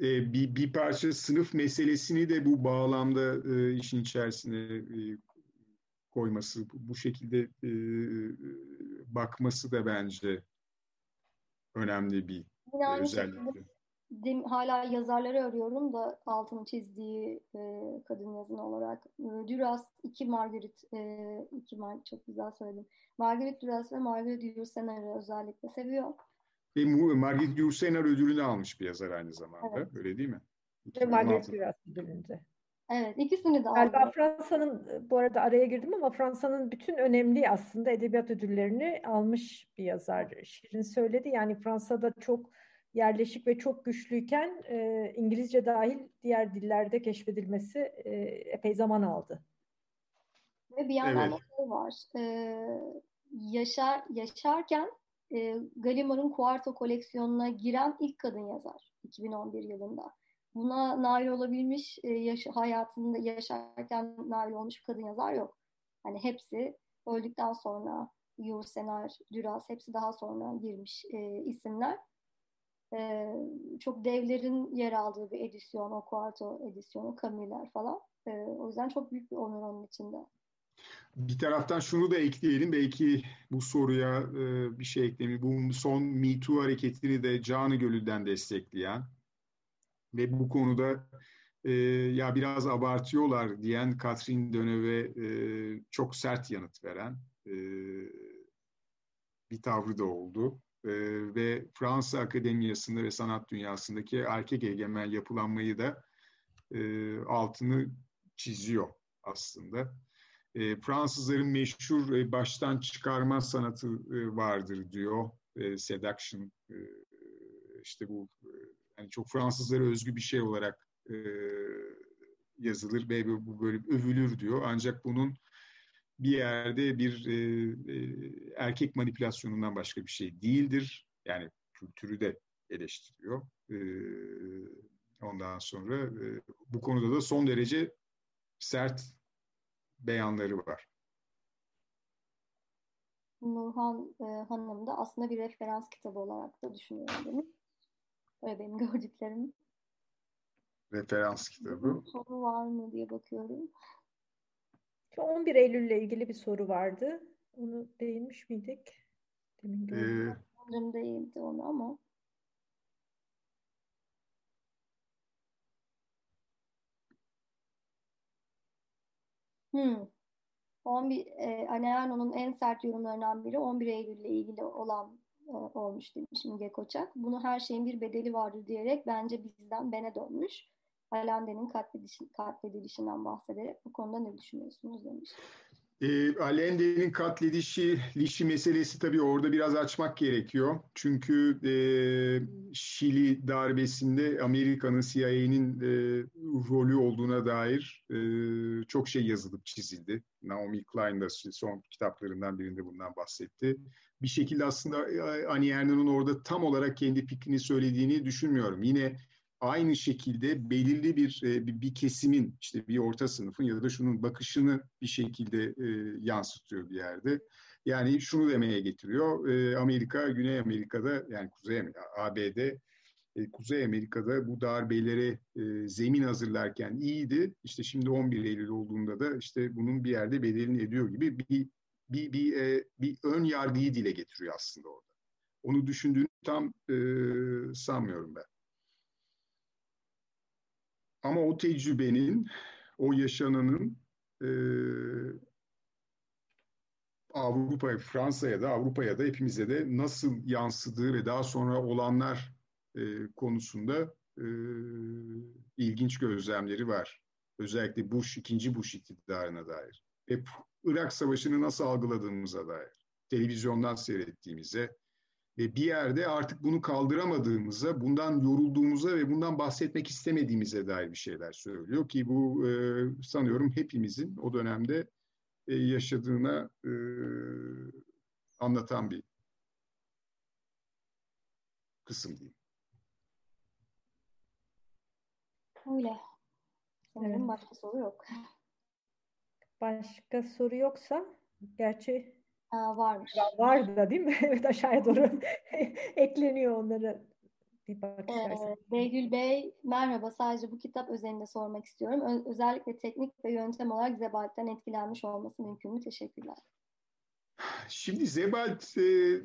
e, bir, bir parça sınıf meselesini de bu bağlamda e, işin içerisine e, koyması, bu şekilde e, bakması da bence önemli bir e, özellik dem, hala yazarları arıyorum da altını çizdiği e, kadın yazın olarak. E, Duras, iki Margaret, e, iki Mar çok güzel söyledim. Margaret Duras ve Margaret Yourcenar'ı özellikle seviyor. Ve Margaret Yourcenar ödülünü almış bir yazar aynı zamanda. Evet. Öyle değil mi? Ve Margaret Duras ödülünde. Evet, ikisini de aldı. Galiba Fransa'nın, bu arada araya girdim ama Fransa'nın bütün önemli aslında edebiyat ödüllerini almış bir yazar. Şirin söyledi. Yani Fransa'da çok yerleşik ve çok güçlüyken e, İngilizce dahil diğer dillerde keşfedilmesi e, epey zaman aldı. Ve bir yandan evet. şey var. E, yaşar yaşarken e, Gallimard'ın Kuarto koleksiyonuna giren ilk kadın yazar 2011 yılında. buna nail olabilmiş e, yaş hayatında yaşarken nail olmuş kadın yazar yok. Hani hepsi öldükten sonra Yursenar, Düras hepsi daha sonra girmiş e, isimler. E, çok devlerin yer aldığı bir edisyon, o kuarto edisyonu, Camus'ler falan. E, o yüzden çok büyük bir onur onun içinde. Bir taraftan şunu da ekleyelim. Belki bu soruya e, bir şey ekleyelim. Bu son Me Too hareketini de Canı Gölü'den destekleyen ve bu konuda e, ya biraz abartıyorlar diyen Catherine Deneuve e, çok sert yanıt veren e, bir tavrı da oldu. E, ve Fransa Akademiyası'nda ve sanat dünyasındaki erkek egemen yapılanmayı da e, altını çiziyor aslında. E, Fransızların meşhur e, baştan çıkarma sanatı e, vardır diyor. E, seduction e, işte bu e, yani çok Fransızlara özgü bir şey olarak e, yazılır ve bu böyle övülür diyor. Ancak bunun bir yerde bir e, e, erkek manipülasyonundan başka bir şey değildir. Yani kültürü de eleştiriyor. E, ondan sonra e, bu konuda da son derece sert beyanları var. Nurhan e, Hanım da aslında bir referans kitabı olarak da düşünüyorum demiş. Öyle benim gördüklerim. Referans kitabı. Soru var mı diye bakıyorum. 11 Eylül ile ilgili bir soru vardı. Onu değinmiş miydik? Demin gördüm. Ee, değindi onu ama. Hmm. 11 e, Anne Erno'nun en sert yorumlarından biri 11 Eylül ile ilgili olan e, olmuş demiş Müge Koçak. Bunu her şeyin bir bedeli vardır diyerek bence bizden bene dönmüş. Alende'nin katledilişinden bahsederek bu konuda ne düşünüyorsunuz demiş. E, Allende'nin katledişi lişi meselesi tabii orada biraz açmak gerekiyor. Çünkü e, Şili darbesinde Amerika'nın CIA'nin e, rolü olduğuna dair e, çok şey yazılıp çizildi. Naomi Klein da son kitaplarından birinde bundan bahsetti. Bir şekilde aslında e, Annie Ernaux'un orada tam olarak kendi fikrini söylediğini düşünmüyorum. Yine aynı şekilde belirli bir, e, bir bir kesimin işte bir orta sınıfın ya da şunun bakışını bir şekilde e, yansıtıyor bir yerde. Yani şunu demeye getiriyor. E, Amerika, Güney Amerika'da yani Kuzey Amerika, ABD Kuzey Amerika'da bu darbelere zemin hazırlarken iyiydi. İşte şimdi 11 Eylül olduğunda da işte bunun bir yerde bedelini ediyor gibi bir bir bir, bir ön yargıyı dile getiriyor aslında orada. Onu düşündüğünü tam sanmıyorum ben. Ama o tecrübenin, o yaşananın e, Avrupa, Fransa'ya da Avrupa'ya da hepimize de nasıl yansıdığı ve daha sonra olanlar e, konusunda e, ilginç gözlemleri var. Özellikle Bush, ikinci Bush iktidarına dair. Ve Irak Savaşı'nı nasıl algıladığımıza dair. Televizyondan seyrettiğimize, bir yerde artık bunu kaldıramadığımıza, bundan yorulduğumuza ve bundan bahsetmek istemediğimize dair bir şeyler söylüyor ki bu e, sanıyorum hepimizin o dönemde e, yaşadığına e, anlatan bir kısım diyeyim. Öyle. Sanırım başka soru yok. Başka soru yoksa gerçi Aa, varmış. Var da değil mi? evet aşağıya doğru ekleniyor onları. Bir bak ee, Beygül Bey merhaba sadece bu kitap özelinde sormak istiyorum. Ö- özellikle teknik ve yöntem olarak Zebalt'ten etkilenmiş olması mümkün mü? Teşekkürler. Şimdi Zebalt e,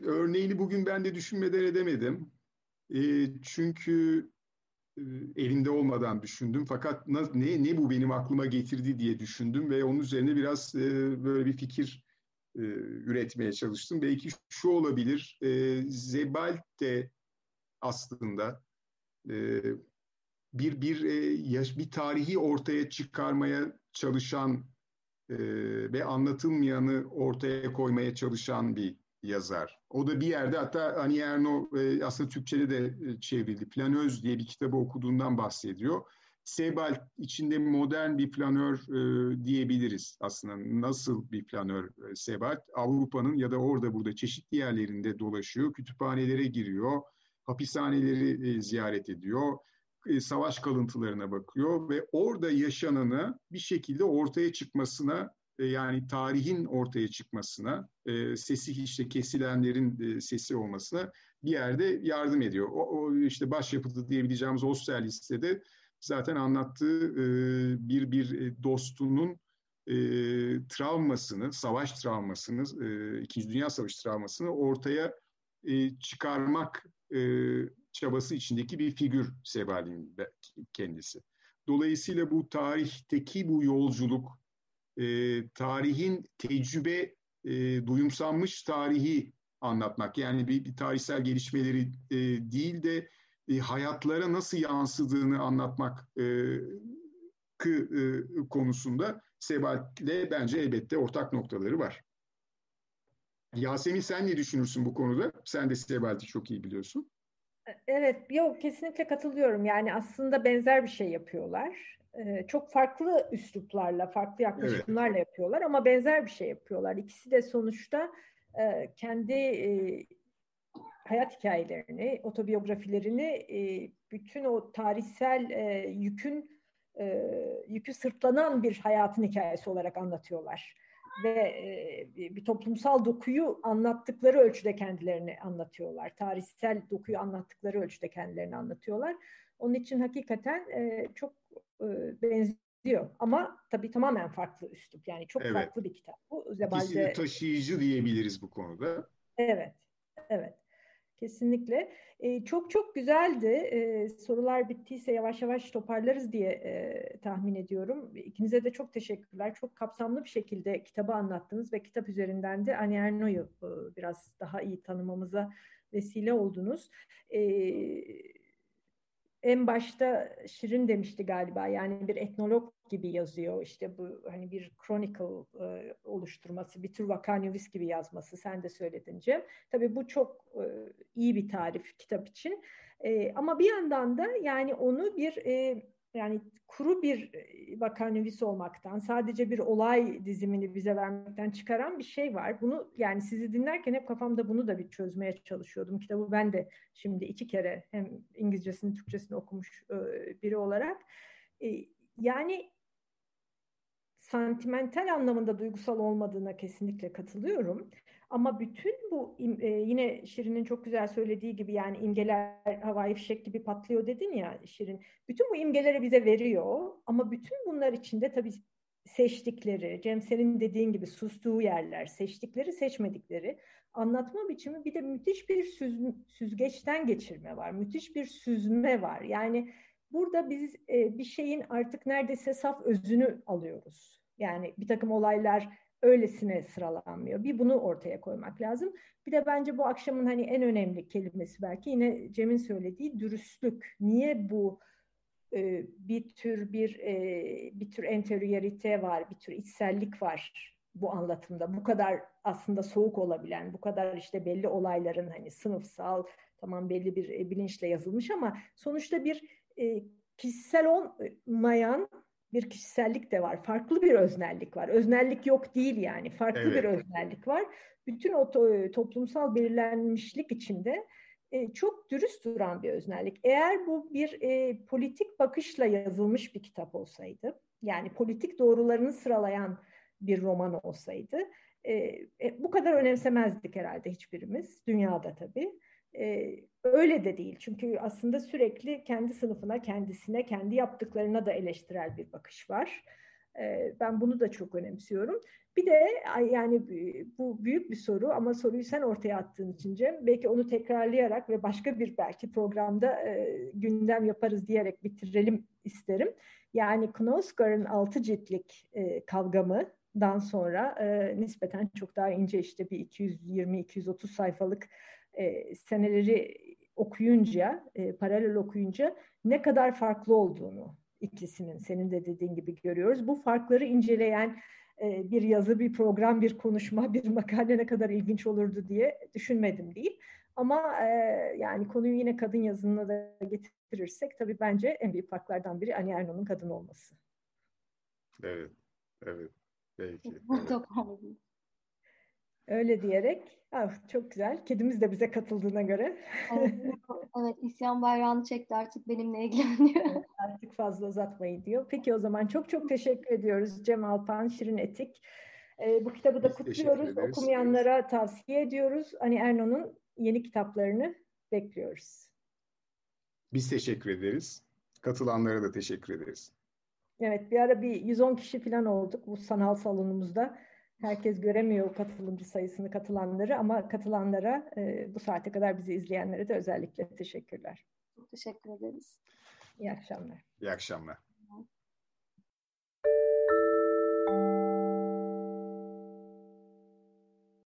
örneğini bugün ben de düşünmeden edemedim. E, çünkü e, elinde olmadan düşündüm. Fakat ne, ne bu benim aklıma getirdi diye düşündüm ve onun üzerine biraz e, böyle bir fikir e, üretmeye çalıştım. Belki şu olabilir, e, Zebalt de aslında e, bir bir e, yaş bir tarihi ortaya çıkarmaya çalışan e, ve anlatılmayanı ortaya koymaya çalışan bir yazar. O da bir yerde hatta Annie Ernaux e, aslında Türkçe'de de e, çevrildi. Planöz diye bir kitabı okuduğundan bahsediyor. Sebald içinde modern bir planör e, diyebiliriz aslında. Nasıl bir planör e, Sebald? Avrupa'nın ya da orada burada çeşitli yerlerinde dolaşıyor, kütüphanelere giriyor, hapishaneleri e, ziyaret ediyor, e, savaş kalıntılarına bakıyor ve orada yaşananı bir şekilde ortaya çıkmasına e, yani tarihin ortaya çıkmasına, e, sesi işte kesilenlerin sesi olmasına bir yerde yardım ediyor. O, o işte başyapıtı diyebileceğimiz Ostel listede zaten anlattığı bir bir dostunun travmasını, savaş travmasını, İkinci Dünya Savaşı travmasını ortaya çıkarmak çabası içindeki bir figür Sebal'in kendisi. Dolayısıyla bu tarihteki bu yolculuk, e, tarihin tecrübe e, duyumsanmış tarihi anlatmak. Yani bir, bir tarihsel gelişmeleri e, değil de e, hayatlara nasıl yansıdığını anlatmak e, kı, e, konusunda Sebal'le bence elbette ortak noktaları var. Yasemin sen ne düşünürsün bu konuda? Sen de Sebal'i çok iyi biliyorsun. Evet, yok kesinlikle katılıyorum. Yani aslında benzer bir şey yapıyorlar. Ee, çok farklı üsluplarla, farklı yaklaşımlarla evet. yapıyorlar ama benzer bir şey yapıyorlar. İkisi de sonuçta e, kendi e, hayat hikayelerini, otobiyografilerini, e, bütün o tarihsel e, yükün e, yükü sırtlanan bir hayatın hikayesi olarak anlatıyorlar ve e, bir toplumsal dokuyu anlattıkları ölçüde kendilerini anlatıyorlar. Tarihsel dokuyu anlattıkları ölçüde kendilerini anlatıyorlar. Onun için hakikaten e, çok e, benziyor. Ama tabii tamamen farklı üslup. Yani çok evet. farklı bir kitap. Bu Zebalde... taşıyıcı diyebiliriz bu konuda. Evet, evet. Kesinlikle. E, çok çok güzeldi. E, sorular bittiyse yavaş yavaş toparlarız diye e, tahmin ediyorum. İkinize de çok teşekkürler. Çok kapsamlı bir şekilde kitabı anlattınız ve kitap üzerinden de Annie Ernaux'u e, biraz daha iyi tanımamıza vesile oldunuz. E, en başta Şirin demişti galiba yani bir etnolog gibi yazıyor işte bu hani bir chronicle e, oluşturması bir tür vakanüvis gibi yazması sen de söyledin Cem. Tabii bu çok e, iyi bir tarif kitap için e, ama bir yandan da yani onu bir e, yani kuru bir vakanüvis olmaktan, sadece bir olay dizimini bize vermekten çıkaran bir şey var. Bunu yani sizi dinlerken hep kafamda bunu da bir çözmeye çalışıyordum. Kitabı ben de şimdi iki kere hem İngilizcesini, Türkçesini okumuş e, biri olarak. E, yani santimental anlamında duygusal olmadığına kesinlikle katılıyorum. Ama bütün bu e, yine Şirin'in çok güzel söylediği gibi yani imgeler havai fişek gibi patlıyor dedin ya Şirin. Bütün bu imgeleri bize veriyor ama bütün bunlar içinde tabii seçtikleri, Cem senin dediğin gibi sustuğu yerler, seçtikleri, seçmedikleri anlatma biçimi bir de müthiş bir süz, süzgeçten geçirme var. Müthiş bir süzme var. Yani burada biz e, bir şeyin artık neredeyse saf özünü alıyoruz. Yani bir takım olaylar öylesine sıralanmıyor. Bir bunu ortaya koymak lazım. Bir de bence bu akşamın hani en önemli kelimesi belki yine Cem'in söylediği dürüstlük. Niye bu e, bir tür bir e, bir tür enteriyerite var, bir tür içsellik var bu anlatımda. Bu kadar aslında soğuk olabilen, bu kadar işte belli olayların hani sınıfsal tamam belli bir e, bilinçle yazılmış ama sonuçta bir e, kişisel olmayan bir kişisellik de var. Farklı bir öznellik var. Öznellik yok değil yani. Farklı evet. bir öznellik var. Bütün o to- toplumsal belirlenmişlik içinde e, çok dürüst duran bir öznellik. Eğer bu bir e, politik bakışla yazılmış bir kitap olsaydı, yani politik doğrularını sıralayan bir roman olsaydı, e, e, bu kadar önemsemezdik herhalde hiçbirimiz. Dünyada tabii. Öyle de değil. Çünkü aslında sürekli kendi sınıfına, kendisine, kendi yaptıklarına da eleştirel bir bakış var. Ben bunu da çok önemsiyorum. Bir de yani bu büyük bir soru ama soruyu sen ortaya attığın için Cem, belki onu tekrarlayarak ve başka bir belki programda gündem yaparız diyerek bitirelim isterim. Yani Knausgård'ın altı ciltlik e, kavgamından sonra nispeten çok daha ince işte bir 220-230 sayfalık e, seneleri okuyunca, e, paralel okuyunca ne kadar farklı olduğunu ikisinin senin de dediğin gibi görüyoruz. Bu farkları inceleyen e, bir yazı, bir program, bir konuşma, bir makale ne kadar ilginç olurdu diye düşünmedim değil. Ama e, yani konuyu yine kadın yazınına da getirirsek tabii bence en büyük farklardan biri Ani Erno'nun kadın olması. Evet, evet. Belki. Bu da Öyle diyerek ah, çok güzel. Kedimiz de bize katıldığına göre. Evet, evet isyan bayrağını çekti artık benimle ilgileniyor. Evet, artık fazla uzatmayı diyor. Peki o zaman çok çok teşekkür ediyoruz Cem Alpan, Şirin Etik. Ee, bu kitabı da Biz kutluyoruz. Okumayanlara tavsiye ediyoruz. Ani Erno'nun yeni kitaplarını bekliyoruz. Biz teşekkür ederiz. Katılanlara da teşekkür ederiz. Evet bir ara bir 110 kişi falan olduk bu sanal salonumuzda. Herkes göremiyor katılımcı sayısını katılanları ama katılanlara e, bu saate kadar bizi izleyenlere de özellikle teşekkürler. Çok teşekkür ederiz. İyi akşamlar. İyi akşamlar.